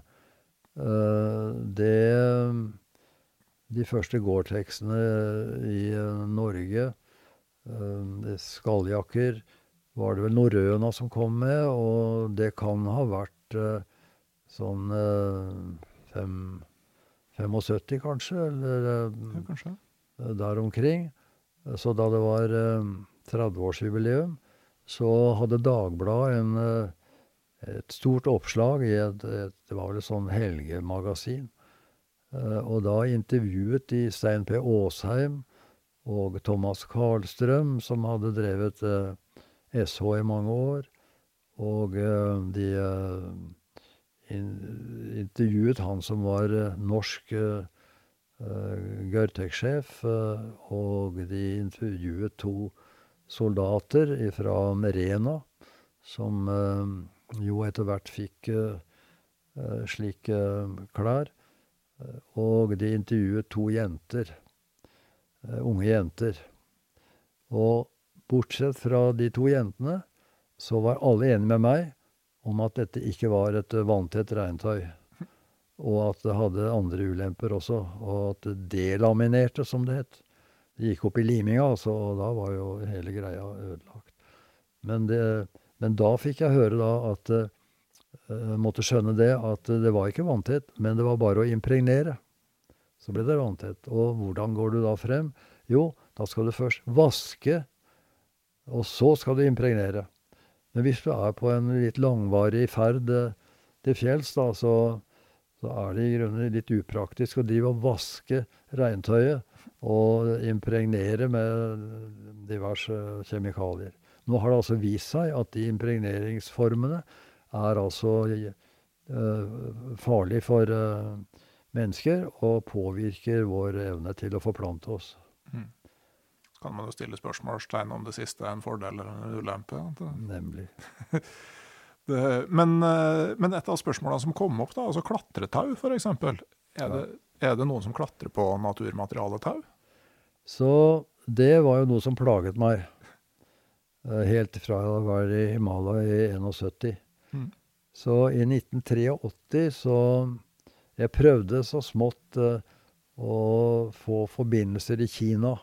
uh, Det De første Gore-Texene i uh, Norge, uh, skalljakker, var det vel Norrøna som kom med, og det kan ha vært eh, sånn eh, fem, 75, kanskje, eller eh, ja, kanskje. eh, der omkring. Så da det var eh, 30-årsjubileum, så hadde Dagbladet en, et stort oppslag i et, et Det var vel et sånn helgemagasin. Og da intervjuet de Stein P. Aasheim og Thomas Karlstrøm, som hadde drevet SH i mange år. Og de intervjuet han som var eh, norsk eh, eh, og de intervjuet to soldater fra Merena, som jo etter hvert fikk slike klær. Og de intervjuet to jenter, unge jenter. Og bortsett fra de to jentene, så var alle enige med meg om at dette ikke var et eh, vanntett regntøy. Og at det hadde andre ulemper også. Og at det delaminerte, som det het. Det gikk opp i liminga, altså, og da var jo hele greia ødelagt. Men, det, men da fikk jeg høre da at eh, Jeg måtte skjønne det, at det var ikke vanntett, men det var bare å impregnere. Så ble det vanntett. Og hvordan går du da frem? Jo, da skal du først vaske, og så skal du impregnere. Men hvis du er på en litt langvarig ferd eh, til fjells, da, så, så er det i grunnen litt upraktisk å drive og vaske regntøyet og impregnere med diverse kjemikalier. Nå har det altså vist seg at de impregneringsformene er altså uh, farlig for uh, mennesker og påvirker vår evne til å forplante oss. Kan man jo stille spørsmålstegn om det siste er en fordel eller en ulempe. Nemlig. Det, men, eh, men et av spørsmålene som kom opp, da, altså klatretau f.eks. Er, det, er det noen som klatrer på naturmaterialetau? Så det var jo noe som plaget meg. eh, Helt fra jeg var i Himalaya i 71. Mm. Så i 1983 så Jeg prøvde så smått eh, å få forbindelser i Kina.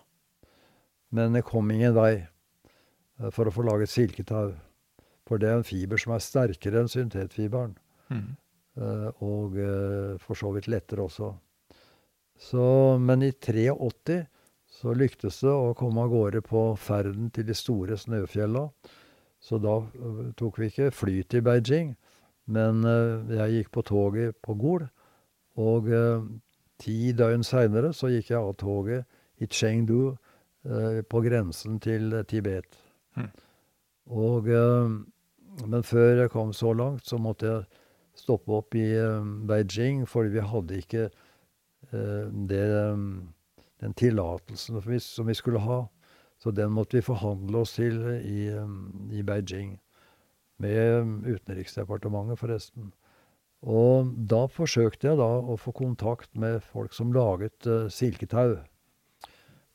Men det kom ingen vei eh, for å få laget silketau. For det er en fiber som er sterkere enn syntetfiberen. Mm. Eh, og eh, for så vidt lettere også. Så, men i 83 så lyktes det å komme av gårde på ferden til de store snøfjella. Så da tok vi ikke fly til Beijing, men jeg gikk på toget på Gol. Og ti døgn seinere så gikk jeg av toget i Chengdu på grensen til Tibet. Mm. Og, eh, men før jeg kom så langt, så måtte jeg stoppe opp i eh, Beijing, fordi vi hadde ikke eh, det, eh, den tillatelsen som vi, skulle ha. Så den måtte vi forhandle oss til i, eh, i Beijing. Med eh, Utenriksdepartementet, forresten. Og da forsøkte jeg da å få kontakt med folk som laget eh, silketau.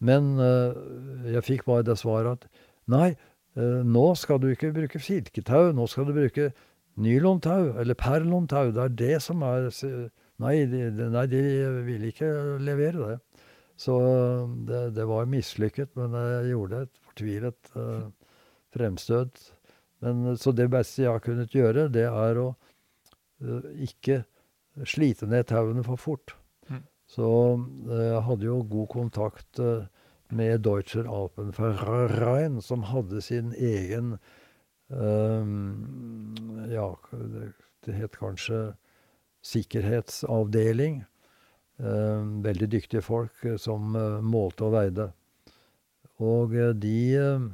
Men eh, jeg fikk bare det svaret at nei, eh, nå skal du ikke bruke silketau, nå skal du bruke nylontau eller perlontau. Det er det som er Nei, de, nei, de ville ikke levere det. Så eh, det, det var mislykket, men jeg gjorde et fortvilet uh, fremstøt. Men, så det beste jeg har kunnet gjøre, det er å uh, ikke slite ned tauene for fort. Så eh, jeg hadde jo god kontakt eh, med Deutscher Alpenverein, som hadde sin egen eh, Ja, det, het kanskje sikkerhetsavdeling. Veldig dyktige folk som målte og veide. Og de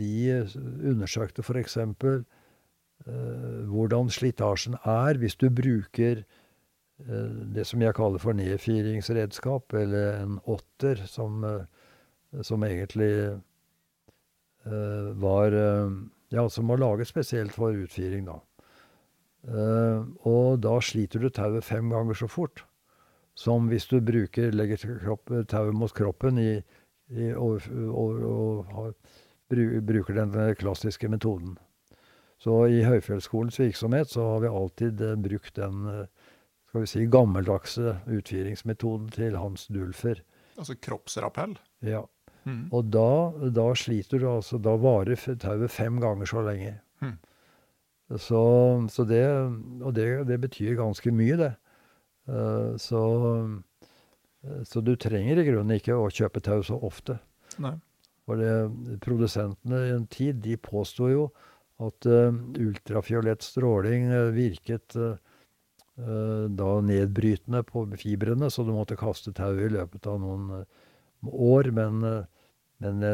De undersøkte f.eks. Hvordan slitasjen er hvis du bruker det som jeg kaller for nedfyringsredskap, eller en åtter, som, eh, som egentlig eh, var eh, Ja, som var laget spesielt for utfiring, da. Eh, og da sliter du tauet fem ganger så fort som hvis du bruker, legger tauet mot kroppen i, i, og, og, og bruker den klassiske metoden. Så i Høyfjellsskolens virksomhet så har vi alltid eh, brukt den eh, skal vi si, gammeldagse utfiringsmetoden til Hans Dulfer. Altså kroppsrappell? Ja. Mm. Og da, da, sliter du altså Da varer tauet fem ganger så lenge. Mm. Så, så, det Og det, det, betyr ganske mye, det. Uh, så, så du trenger i grunnen ikke å kjøpe tau så ofte. Nei. For det, produsentene i en tid, de påsto jo at uh, ultrafiolett stråling uh, virket uh, da nedbrytende på fibrene, så du måtte kaste tauet i løpet av noen år. Men, men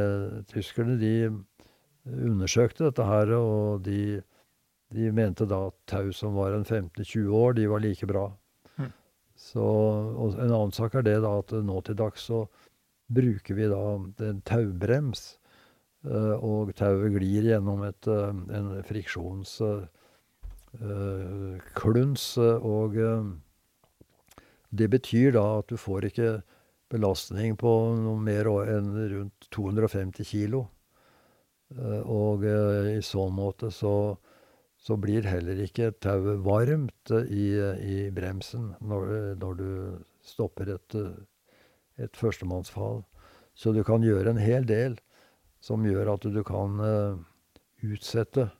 tyskerne de undersøkte dette her, og de, de mente da at tau som var en 15-20 år, de var like bra. Mm. Så, og en annen sak er det da at nå til dags så bruker vi da en taubrems. Eh, og tauet glir gjennom et, eh, en friksjonskluns. Eh, og det betyr da at du får ikke belastning på noe mer enn rundt 250 kilo. Og i så måte så, så blir heller ikke tauet varmt i, i bremsen når, når, du stopper et, et førstemannsfall. Så du kan gjøre en hel del som gjør at du kan utsette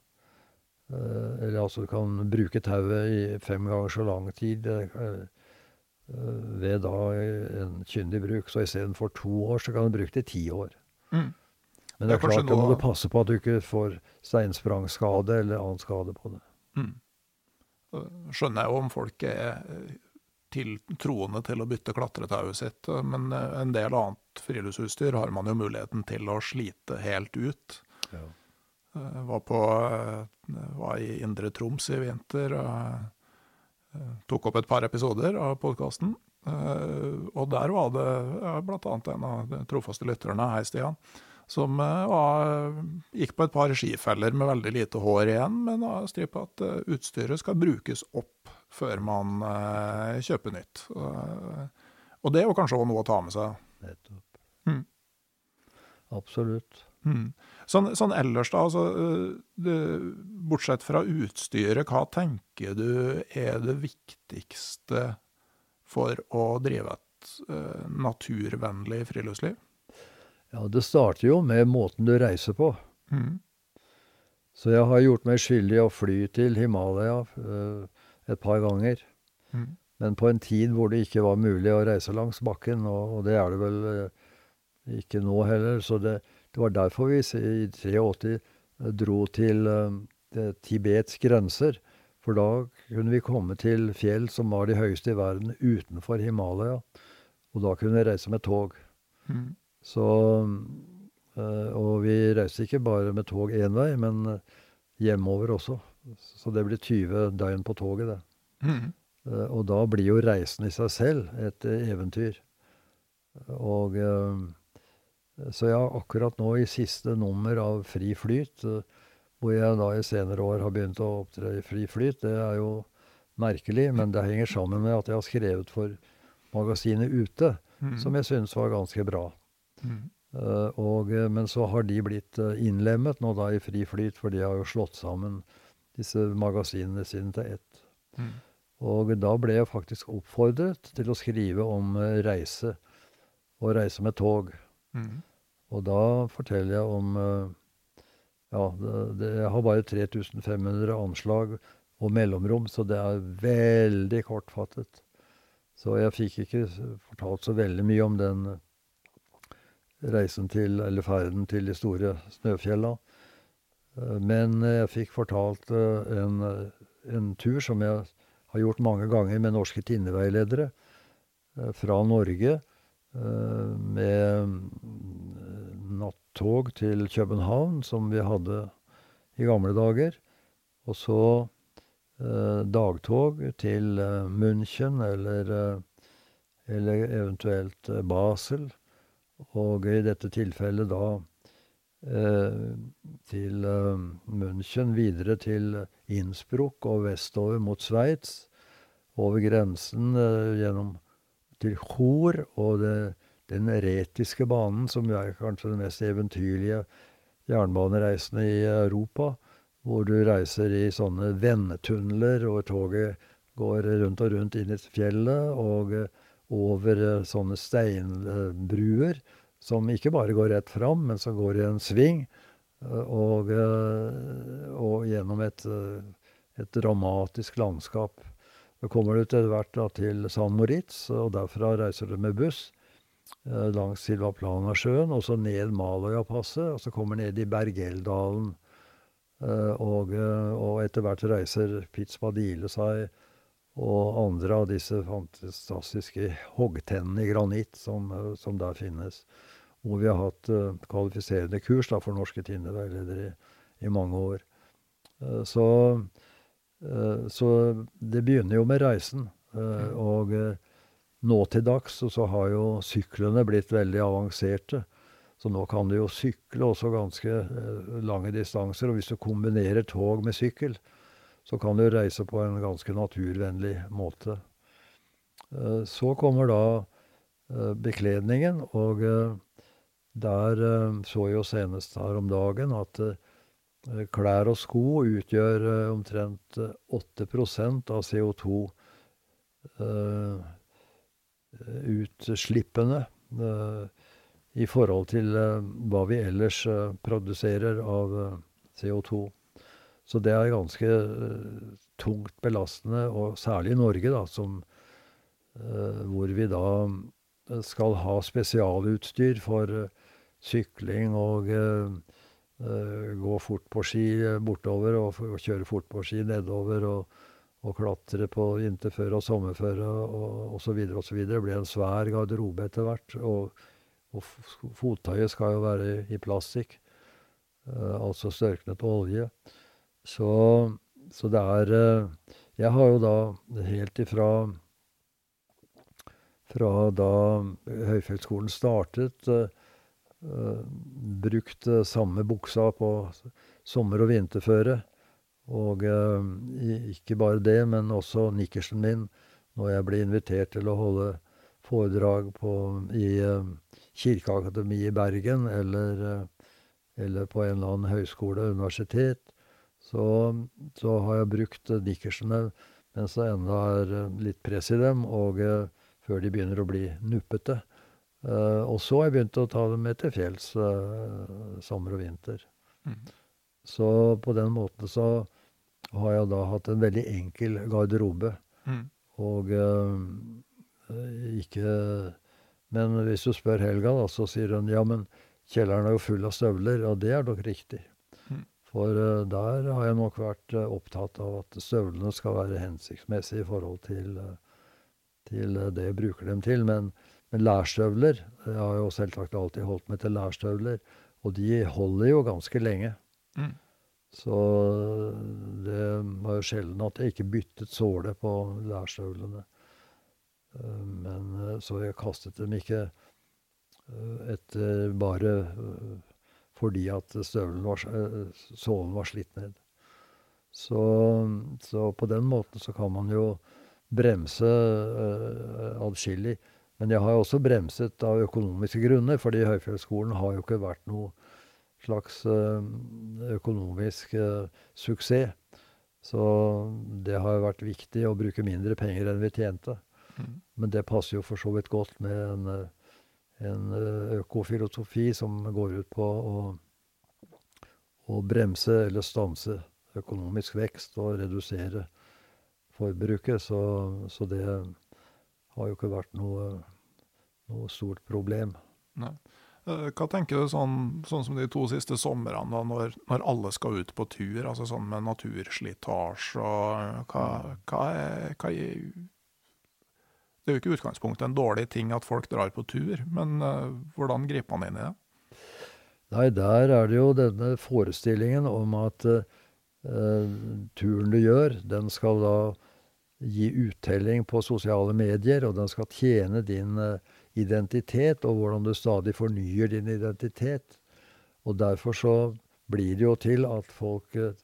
Eller altså du kan bruke tauet i fem ganger så lang tid uh, ved da en kyndig bruk. Så istedenfor to år, så kan du bruke det i ti år. Mm. Men det er, klart, da må du passe på at du ikke får steinsprangskade eller annen skade på det. Mm. Skjønner jeg jo om folk er til, troende til å bytte klatretauet sitt. Men eh, en del annet friluftsutstyr har man jo muligheten til å slite helt ut. Ja. Eh, var, på, eh, var i Indre Troms i vinter og tok opp et par episoder av podkasten. Og der var det bl.a. en av de trofaste lytterne, hei Stian, som var, gikk på et par skifeller med veldig lite hår igjen, men har styr at utstyret skal brukes opp før man kjøper nytt. Og det er jo kanskje også noe å ta med seg. Nettopp. Mm. Absolutt. Mm. Sånn, sånn, ellers, da, altså, eh, det, bortsett fra utstyret, hva tenker du er det viktigste for å drive et uh, naturvennlig friluftsliv? Ja, det starter jo med måten du reiser på. Mm. Så jeg har gjort meg skyldig i å fly til Himalaya. Uh, et par ganger. Mm. Men på en tid hvor det ikke var mulig å reise langs bakken, og, og det er det vel uh, ikke nå heller. Så det, det var derfor vi i 83 eh, dro til uh, Tibets grenser. For da kunne vi komme til fjell som var de høyeste i verden utenfor Himalaya. Og da kunne vi reise med tog. Mm. Så Og vi reiste ikke bare med tog én vei, men hjemover også. Så det blir 20 døgn på toget, det. Mm. Og da blir jo reisen i seg selv et eventyr. Og Så jeg har akkurat nå i siste nummer av Fri Flyt, hvor jeg da i senere år har begynt å opptre i Fri Flyt, det er jo merkelig, men det henger sammen med at jeg har skrevet for magasinet Ute, mm. som jeg syns var ganske bra. Mm. Og, men så har de blitt innlemmet nå da i Fri Flyt, for de har jo slått sammen disse magasinene sine til ett. Mm. Og da ble jeg faktisk oppfordret til å skrive om reise, og reise med tog. Mm. Og da forteller jeg om uh, Ja, det, det, jeg har bare 3500 anslag og mellomrom, så det er veldig kortfattet. Så jeg fikk ikke fortalt så veldig mye om den reisen til, eller ferden til de store snøfjella. Eh, men jeg fikk fortalt eh, en, en, tur som jeg har gjort mange ganger med norske tinneveiledere eh, fra Norge. Med nattog til København, som vi hadde i gamle dager. Og så dagtog til München eller, eller eventuelt Basel. Og i dette tilfellet da til München, videre til Innsbruck og vestover mot Sveits. Over grensen gjennom til Chor og det, den retiske banen, som er kanskje den mest eventyrlige jernbanereisende i Europa. Hvor du reiser i sånne vendetunneler, og toget går rundt og rundt inn i fjellet. Og over sånne steinbruer som ikke bare går rett fram, men som går i en sving. Og, og gjennom et, et dramatisk landskap. Så kommer du etter hvert da, til San Moritz, og derfra reiser du med buss eh, langs Silva Plana-sjøen, og så ned Maløyapasset, og så kommer ned i Bergeldalen. Eh, og, og etter hvert reiser Pizzpadile seg og andre av disse fantastiske hoggtennene i granitt som, som, der finnes. Hvor vi har hatt kvalifiserende kurs da, for norske tinneveiledere i, i, mange år. Så, så, det begynner jo med reisen. og nå til dags så har jo syklene blitt veldig avanserte. Så nå kan du jo sykle også ganske lange distanser. Og hvis du kombinerer tog med sykkel, så kan du reise på en ganske naturvennlig måte. Eh, så kommer da eh, bekledningen, og eh, der så jeg jo senest her om dagen at klær og sko utgjør omtrent 8% av CO2-utslippene i forhold til hva vi ellers produserer av CO2. Så det er ganske tungt belastende, og særlig i Norge, da, som, hvor vi da eh, skal ha spesialutstyr for sykling og gå fort på ski bortover og, og, kjøre fort på ski nedover og, og klatre på vinterføre og sommerføre og osv. osv. Det blir en svær garderobe etter hvert. Og, og fottøyet skal jo være i plastikk, altså størknet olje. Så, så det er uh, Jeg har jo da helt ifra fra da Høyfjellsskolen startet, uh, brukt uh, samme buksa på sommer- og vinterføre. Og uh, ikke bare det, men også nikkersen min når jeg blir invitert til å holde foredrag på, i Kirkeakademiet i Bergen eller, eller på en eller annen høyskole, universitet. Så, så har jeg brukt nikkersene mens det ennå er eh, litt press i dem, og før de begynner å bli nuppete. Uh, og så har jeg begynt å ta dem med til fjells uh, sommer og vinter. Mm. Så på den måten så har jeg da hatt en veldig enkel garderobe. Mm. Og ikke Men hvis du spør Helga, da, så sier hun ja, men kjelleren er jo full av støvler. Og det er nok riktig. For uh, der har jeg nok vært opptatt av at støvlene skal være hensiktsmessige i forhold til, til det jeg bruker dem til. Men, men lærstøvler Jeg har jo selvsagt alltid holdt meg til lærstøvler. Og de holder jo ganske lenge. Mm. Så det var jo sjelden at jeg ikke byttet såle på lærstøvlene. Men så jeg kastet dem ikke etter bare fordi at var, eh, sålen var slitt ned. Så, så, på den måten så kan man jo bremse uh, adskillig. Men jeg har også bremset av økonomiske grunner, fordi Høyfjellsskolen har jo ikke vært noe slags uh, økonomisk uh, suksess. Så det har vært viktig å bruke mindre penger enn vi tjente. Mm. Men det passer jo for så vidt godt med en en eh, økofilosofi som går ut på å, å bremse eller stanse økonomisk vekst og redusere forbruket. Så, så det har jo ikke vært noe, noe stort problem. Nei. Eh, hva tenker du sånn, sånn, som de to siste somrene, da, når, når, alle skal ut på tur, altså sånn med naturslitasje og hva, hva, er, hva er det er jo ikke utgangspunktet en dårlig ting at folk drar på tur, men uh, hvordan griper man inn i det? Nei, der er det jo denne forestillingen om at uh, turen du gjør, den skal da gi uttelling på sosiale medier, og den skal tjene din uh, identitet, og hvordan du stadig fornyer din identitet. Og derfor så blir det jo til at folk eh,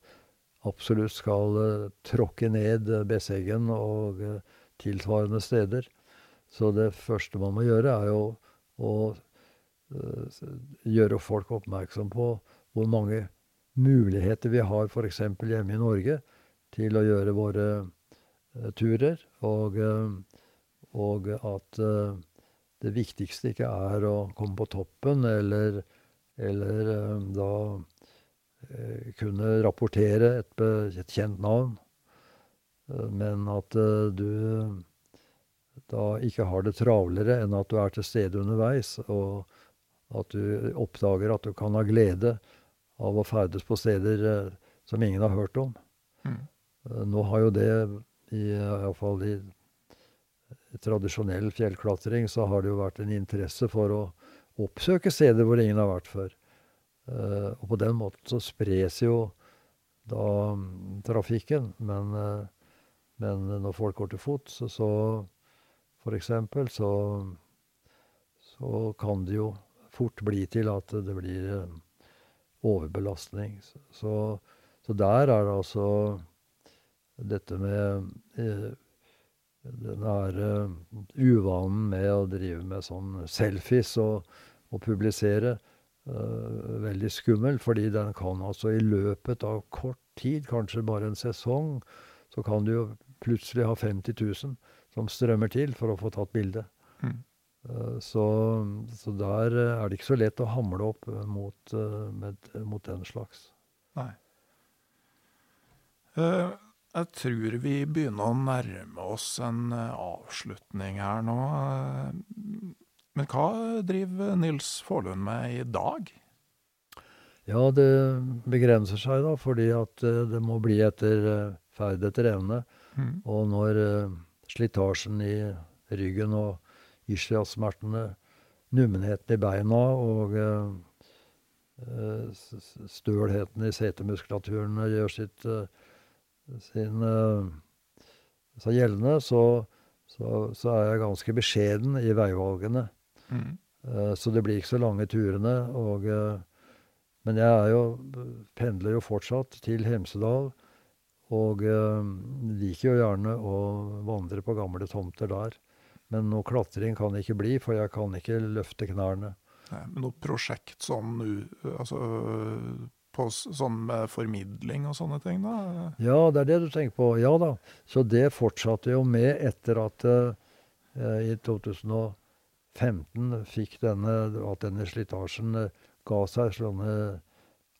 absolutt skal uh, tråkke ned Besseggen og tilsvarende steder. Så det første man må gjøre, er jo å gjøre folk oppmerksom på hvor mange muligheter vi har f.eks. hjemme i Norge til å gjøre våre turer. Og, og at det viktigste ikke er å komme på toppen eller, eller da Eh, kunne rapportere et, et kjent navn, eh, men at eh, du da ikke har det travlere enn at du er til stede underveis, og at du oppdager at du kan ha glede av å ferdes på steder som ingen har hørt om. Mm. Nå har jo det, i, iallfall i tradisjonell fjellklatring, så har det jo vært en interesse for å oppsøke steder hvor ingen har vært før. Uh, og på den måten så spres jo da um, trafikken. Men, uh, men, når folk går til fots, så, så for eksempel, så, så kan det jo fort bli til at det blir overbelastning. Så, så, der er det altså dette med den der uvanen med å drive med sånn selfies og, og publisere uh, veldig skummel, fordi den kan altså i løpet av kort tid, kanskje bare en sesong, så kan du jo plutselig ha 50 000 som strømmer til for å få tatt bilde. Mm. Uh, så, så, der er det ikke så lett å hamle opp mot, uh, med, mot den slags. Nei. Jeg tror vi begynner å nærme oss en avslutning her nå. Men hva driver Nils Forlund med i dag? Ja, det begrenser seg da, fordi at eh, det må bli etter eh, ferd etter evne. Mm. Og når slitasjen i ryggen og ischiasmertene, nummenheten i beina og stølheten i setemuskulaturen gjør sitt, sin seg gjeldende, så, så, så, er jeg ganske beskjeden i veivalgene. Mm. Uh, så det blir ikke så lange turene. Og, uh, men jeg er jo, pendler jo fortsatt til Hemsedal. Og liker jo gjerne å vandre på gamle tomter der. Men noe klatring kan det ikke bli, for jeg kan ikke løfte knærne. Nei, men noe prosjekt sånn altså, på sånn formidling og sånne ting, da? Ja, det er det du tenker på. Ja da. Så det fortsatte jo med etter at eh, i 2015 fikk denne, at denne slitasjen eh, ga seg sånne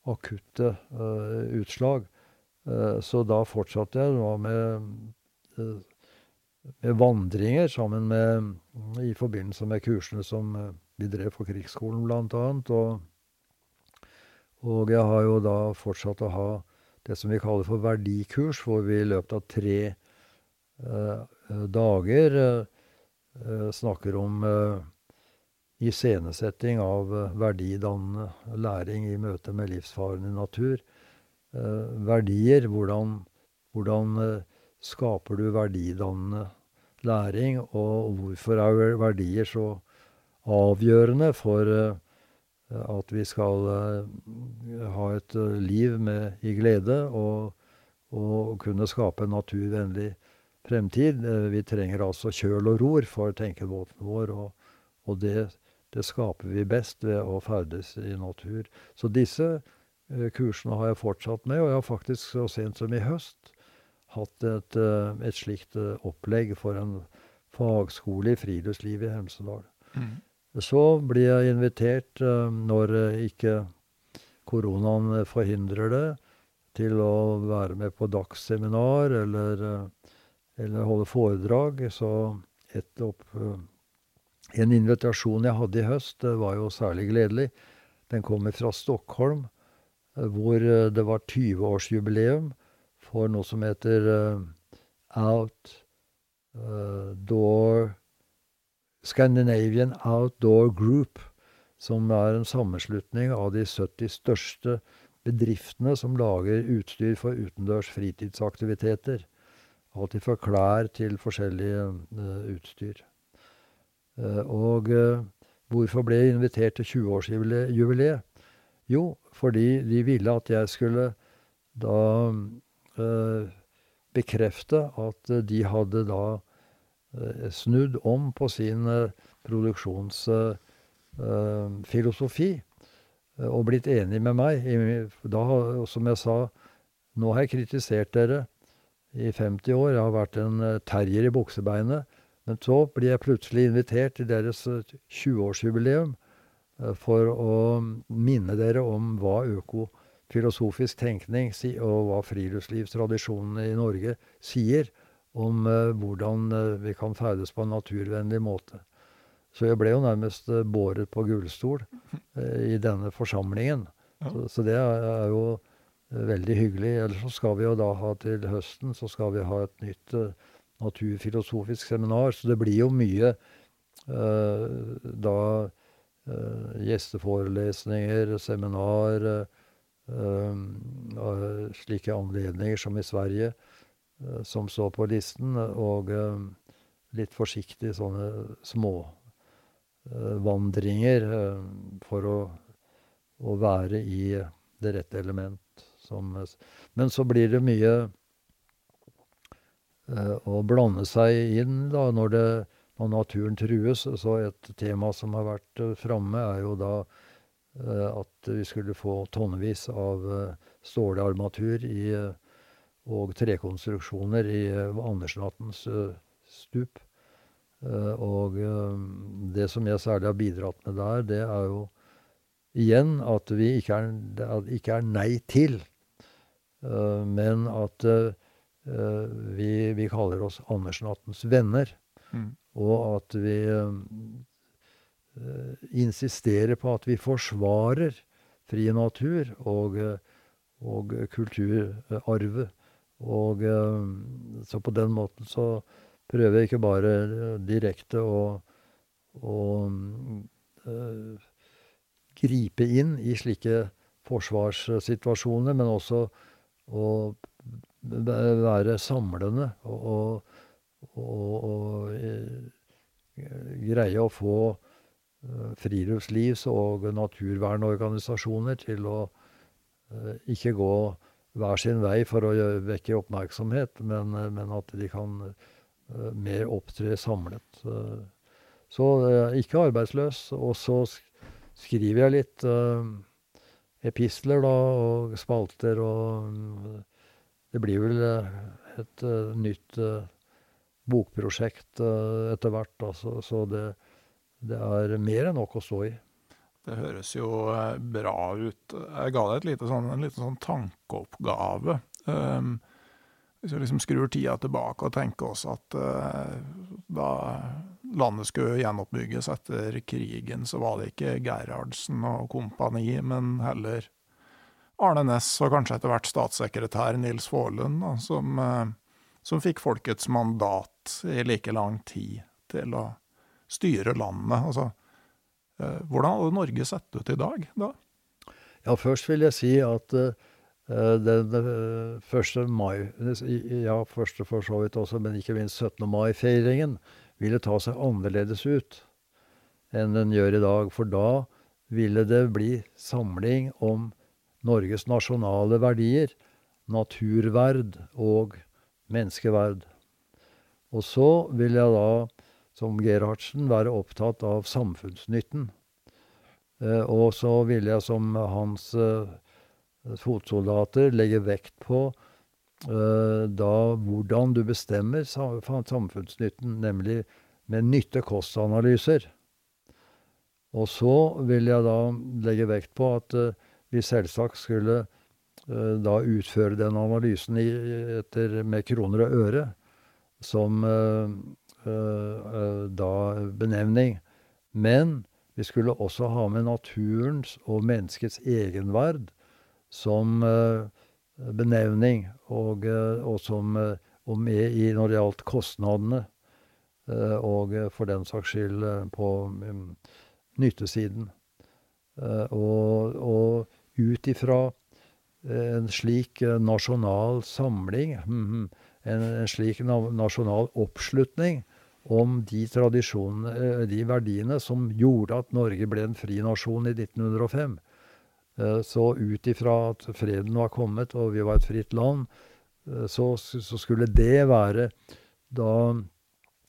akutte eh, utslag. Eh, så da fortsatte jeg da med, uh, med vandringer sammen med, i forbindelse med kursene som vi drev for Krigsskolen, blant annet. Og, og jeg har jo da fortsatt å ha det som vi kaller for verdikurs, hvor vi i løpet av tre dager Eh, snakker om eh, iscenesetting av uh, verdidannende læring i møte med livsfarende natur. Eh, verdier, hvordan, hvordan skaper du verdidannende læring, og hvorfor er verdier så avgjørende for at vi skal ha et liv med, i glede og, og kunne skape en naturvennlig fremtid. Eh, vi trenger altså kjøl og ror for tenkebåten vår, og, og det, det, skaper vi best ved å ferdes i natur. Så disse eh, kursene har jeg fortsatt med, og jeg har faktisk så sent som i høst hatt et, eh, et slikt opplegg for en fagskole i friluftsliv i Hemsedal. Mm. Så blir jeg invitert, når ikke koronaen forhindrer det, til å være med på dagsseminar eller eller holde foredrag. Så et opp eh, En invitasjon jeg hadde i høst, det var jo særlig gledelig. Den kommer fra Stockholm, eh, hvor eh, det var 20-årsjubileum for noe som heter Outdoor Scandinavian Outdoor Group, som er en sammenslutning av de 70 største bedriftene som lager utstyr for utendørs fritidsaktiviteter. Alt fra klær til forskjellige uh, utstyr. Uh, og uh, hvorfor ble jeg invitert til 20-årsjubileet? Jo, fordi de ville at jeg skulle da bekrefte at de hadde da snudd om på sin eh, produksjonsfilosofi eh, og blitt enig med meg. Da, som jeg sa, nå har jeg kritisert dere i 50 år. Jeg har vært en terrier i buksebeinet. Men så blir jeg plutselig invitert til deres 20-årsjubileum for å minne dere om hva økofilosofisk tenkning og hva friluftslivstradisjonene i Norge sier om hvordan vi kan ferdes på en naturvennlig måte. Så jeg ble jo nærmest båret på gullstol i denne forsamlingen. Så, så det er jo veldig hyggelig. Ellers så skal vi jo da ha til høsten så skal vi ha et nytt naturfilosofisk seminar. Så det blir jo mye da Uh, gjesteforelesninger, seminar, uh, uh, slike anledninger som i Sverige, som står på listen, og litt forsiktig sånne småvandringer for å, å, være i det rette element. Som, men så blir det mye å blande seg inn da, når det når naturen trues. Så et tema som har vært framme, er jo da at vi skulle få tonnevis av stålarmatur i, og trekonstruksjoner i Andersenhattens stup. og det som jeg særlig har bidratt med der, det er jo igjen at vi ikke er, ikke er nei til, men at vi, vi kaller oss Andersenhattens venner. Mm. Og at vi insisterer på at vi forsvarer fri natur og, og kulturarvet. Og uh, så på den måten så prøver jeg ikke bare direkte å, å uh, gripe inn i slike forsvarssituasjoner, men også å være samlende og, og og, og eh, greie å få eh, friluftslivs- og naturvernorganisasjoner til å eh, ikke gå hver sin vei for å vekke oppmerksomhet, men, men at de kan mer opptre samlet. Så ikke arbeidsløs. Og så skriver jeg litt epistler, da, og spalter, og det blir vel et nytt bokprosjekt etter hvert. Altså, så det, det, er mer enn nok å stå i. Det høres jo eh, bra ut. Jeg ga deg sånn, en liten sånn tankeoppgave. Um, hvis vi liksom skrur tida tilbake og tenker oss at uh, da landet skulle gjenoppbygges etter krigen, så var det ikke Gerhardsen og kompani, men heller Arne Næss og kanskje etter hvert statssekretær Nils Faarlund, som, uh, som fikk folkets mandat i like lang tid til å styre landet. Altså, hvordan hadde Norge sett ut i dag da? Ja, først vil jeg si at uh, den uh, første mai Ja, første for så vidt også, men ikke minst 17. mai-feiringen ville ta seg annerledes ut enn den gjør i dag. For da ville det bli samling om Norges nasjonale verdier, naturverd og menneskeverd. Og så vil jeg da, som Gerhardsen, være opptatt av samfunnsnytten. Eh, og så vil jeg som hans eh, fotsoldater legge vekt på eh, da hvordan du bestemmer samfunnsnytten, nemlig med nytte-kost-analyser. Og så vil jeg da legge vekt på at vi selvsagt skulle da utføre den analysen etter, med kroner og øre som da benevning. Men vi skulle også ha med naturens og menneskets egenverd som eh, benevning, og, og som og med i når det gjaldt kostnadene, og for den saks skyld på um, nyttesiden. Og, og ut ifra en slik nasjonal samling mm, en, en slik nasjonal oppslutning om de tradisjonene, eh, de verdiene, som gjorde at Norge ble en fri nasjon i 1905. Så ut ifra at freden var kommet og vi var et fritt land, så, så skulle det være da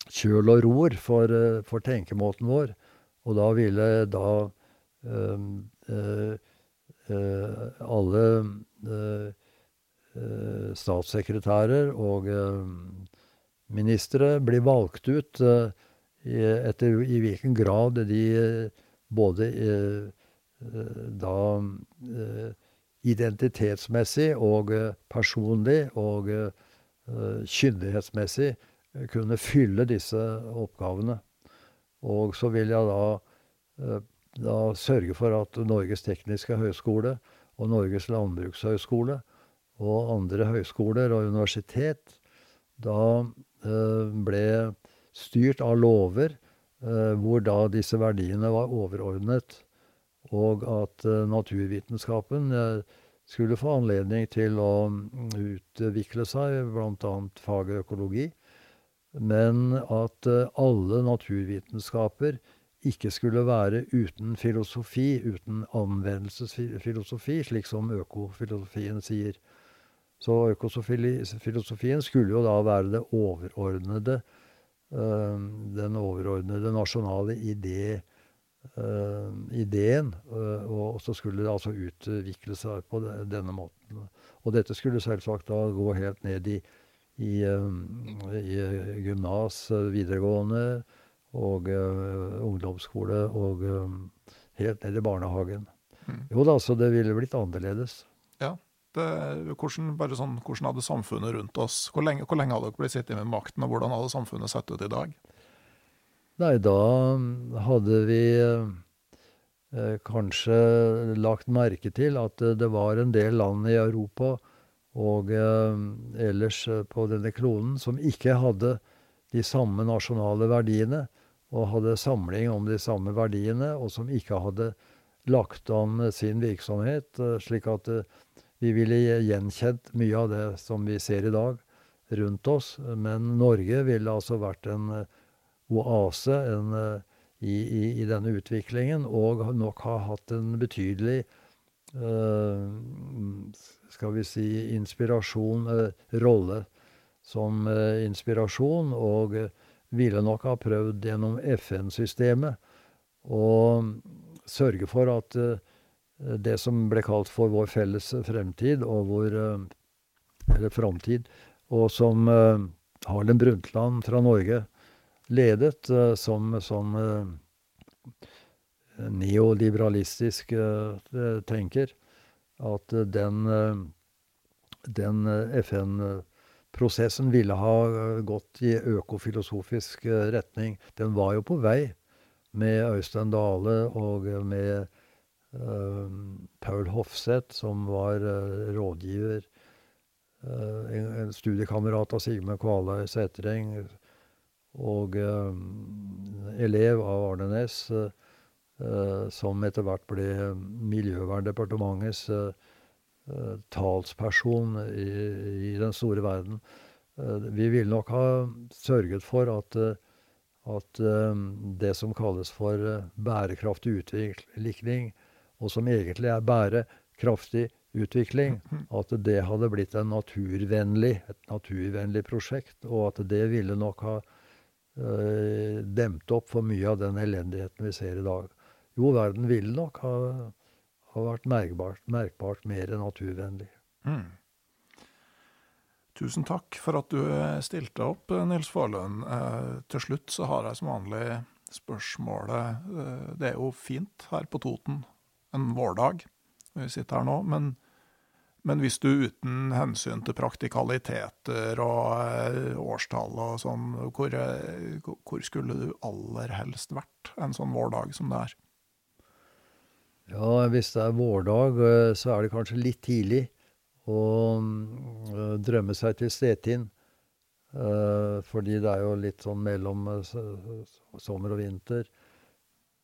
kjøl og ror for, for tenkemåten vår. Og da ville da øh, øh, alle øh, statssekretærer og ministre blir valgt ut etter i hvilken grad de både da identitetsmessig og personlig og kyndighetsmessig kunne fylle disse oppgavene. Og så vil jeg da, da sørge for at Norges tekniske høgskole og Norges landbrukshøgskole og andre høyskoler og universitet da ble styrt av lover hvor da disse verdiene var overordnet, og at naturvitenskapen skulle få anledning til å utvikle seg, annet faget økologi, men at alle naturvitenskaper ikke skulle være uten filosofi, uten anvendelsesfilosofi, slik som økofilosofien sier. Så økosofilosofien skulle jo da være det overordnede den overordnede nasjonale idé, ideen. Og så skulle det altså utvikle seg på denne måten. Og dette skulle selvsagt da gå helt ned i, i, i gymnas, videregående og ungdomsskole og helt ned i barnehagen. Jo da, så det ville blitt annerledes. Ja. Det, hvordan, bare sånn, hvordan hadde samfunnet rundt oss Hvor lenge, hvor lenge hadde dere blitt sittet med makten, og hvordan hadde samfunnet sett ut i dag? Nei, da hadde vi eh, kanskje lagt merke til at det var en del land i Europa og eh, ellers på denne kloden som ikke hadde de samme nasjonale verdiene, og hadde samling om de samme verdiene, og som ikke hadde lagt an sin virksomhet slik at vi ville gjenkjent mye av det som vi ser i dag rundt oss, men Norge ville altså vært en oase en, i, i, i, denne utviklingen, og nok ha hatt en betydelig uh, skal vi si inspirasjon, rolle som inspirasjon, og ville nok ha prøvd gjennom FN-systemet å sørge for at det som ble kalt for vår felles fremtid, og vår Eller framtid, og som Harlem Brundtland fra Norge ledet som sånn neoliberalistisk tenker. At den, den FN-prosessen ville ha gått i økofilosofisk retning. Den var jo på vei med Øystein Dale og med Paul Hofseth, som var rådgiver. En, en studiekamerat av Sigmund Kvaløy Sætreng Og elev av Arne Næss, som etter hvert ble Miljøverndepartementets talsperson i, i den store verden. Vi ville nok ha sørget for at at det som kalles for bærekraftig utvikling, og som egentlig er bærekraftig utvikling, at det hadde blitt en naturvennlig, et naturvennlig prosjekt, og at det ville nok ha øh, demt opp for mye av den elendigheten vi ser i dag. Jo, verden ville nok ha, ha vært merkbart, merkbart, mer naturvennlig. Mm. Tusen takk for at du stilte opp, Nils Forlund. Eh, til slutt så har jeg som vanlig spørsmålet eh, Det er jo fint her på Toten en vårdag vi sitter her nå, men, men hvis du uten hensyn til praktikaliteter og eh, årstall og sånn, hvor, eh, hvor, skulle du aller helst vært en sånn vårdag som det er? Ja, hvis det er vårdag, eh, så er det kanskje litt tidlig uh, drømme seg til Stetin. Fordi det er jo litt sånn mellom sommer og vinter.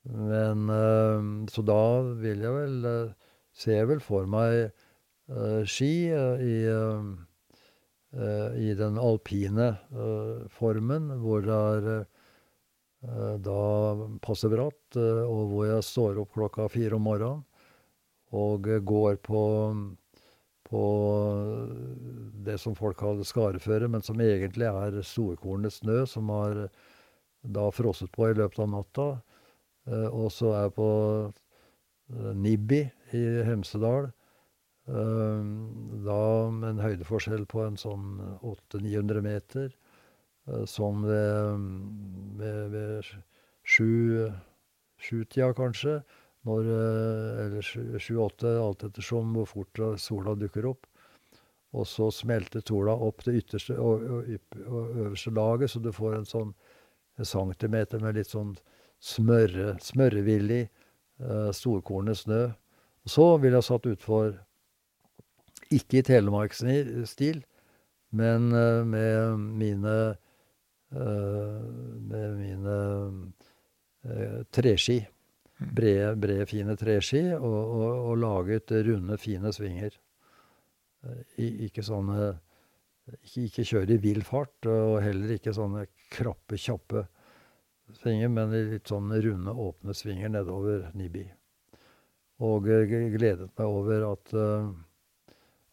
Men Så da vil jeg vel Ser jeg vel for meg ski i, i den alpine formen, hvor det er da passe bratt, og hvor jeg står opp klokka fire om morgenen og går på, på det som folk kaller skareføre, men som egentlig er storkornet snø som har da frosset på i løpet av natta. Eh, og så er jeg på eh, Nibbi i Hemsedal. Eh, da med en høydeforskjell på en sånn 800-900 meter. Sånn ved, ved, ved sju, sjutida, kanskje. Når, eller sju-åtte, alt ettersom hvor fort sola dukker opp. Og så smelter sola opp det ytterste og, og, og øverste laget, så du får en sånn en centimeter med litt sånn smørre, smørrevillig, uh, storkornet snø. Og så ville jeg satt utfor, ikke i telemarksstil, men uh, med mine uh, med mine treski. Mm. Brede, brede, fine treski, og, og, og laget runde, fine svinger. I, ikke sånne ikke, ikke kjøre i vill fart, og heller ikke sånne krappe, kjappe svinger, men litt sånn runde, åpne svinger nedover Nibi. Og gledet meg over at, uh,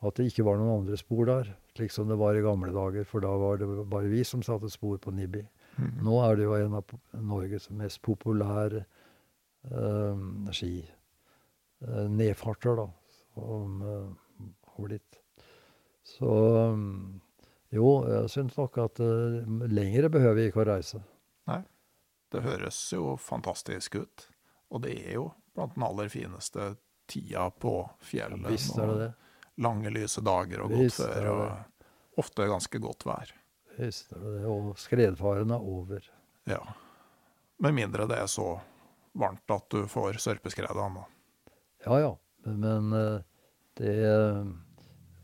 at det ikke var noen andre spor der, slik som det var i gamle dager. For da var det bare vi som satte spor på Nibi. Mm. Nå er det jo en av Norges mest populære ski uh, nedfarter, da, som har blitt. Så jo, jeg syns nok at uh, lengre behøver vi ikke å reise. Nei. Det høres jo fantastisk ut. Og det er jo blant den aller fineste tida på fjellet. Ja, det det. Lange, lyse dager og godt før, og ofte ganske godt vær. Visst er det det. Og skredfaren er over. Ja. Med mindre det er så varmt at du får sørpeskred ennå. Ja ja. Men uh, det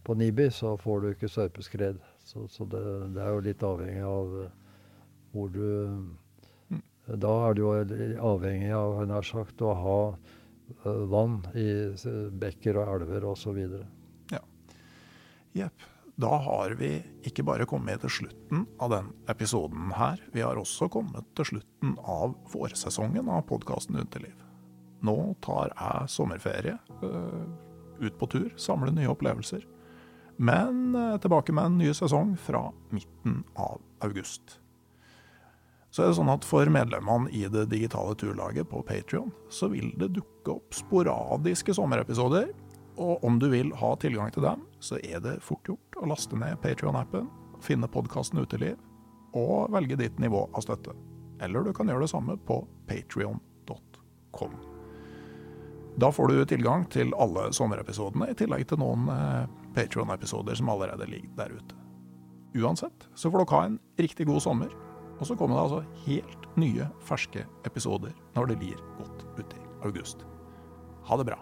På Nibi så får du ikke sørpeskred. Så, så det, det, er jo litt avhengig av uh, hvor du. Da er du jo avhengig av nær sagt, å ha vann i bekker og elver osv. Ja. Jepp. Da har vi ikke bare kommet til slutten av den episoden her, vi har også kommet til slutten av vårsesongen av podkasten Underliv. Nå tar jeg sommerferie, ut på tur, samle nye opplevelser. Men tilbake med en ny sesong fra midten av august. Så er det sånn at For medlemmene i det digitale turlaget på Patrion, så vil det dukke opp sporadiske sommerepisoder. Og om du vil ha tilgang til dem, så er det fort gjort å laste ned Patrion-appen, finne podkasten Uteliv, og velge ditt nivå av støtte. Eller du kan gjøre det samme på patrion.com. Da får du tilgang til alle sommerepisodene, i tillegg til noen eh, Patron-episoder som allerede ligger der ute. Uansett så får dere ha en riktig god sommer, og så kommer det altså helt nye, ferske episoder når det lir godt uti august. Ha det bra.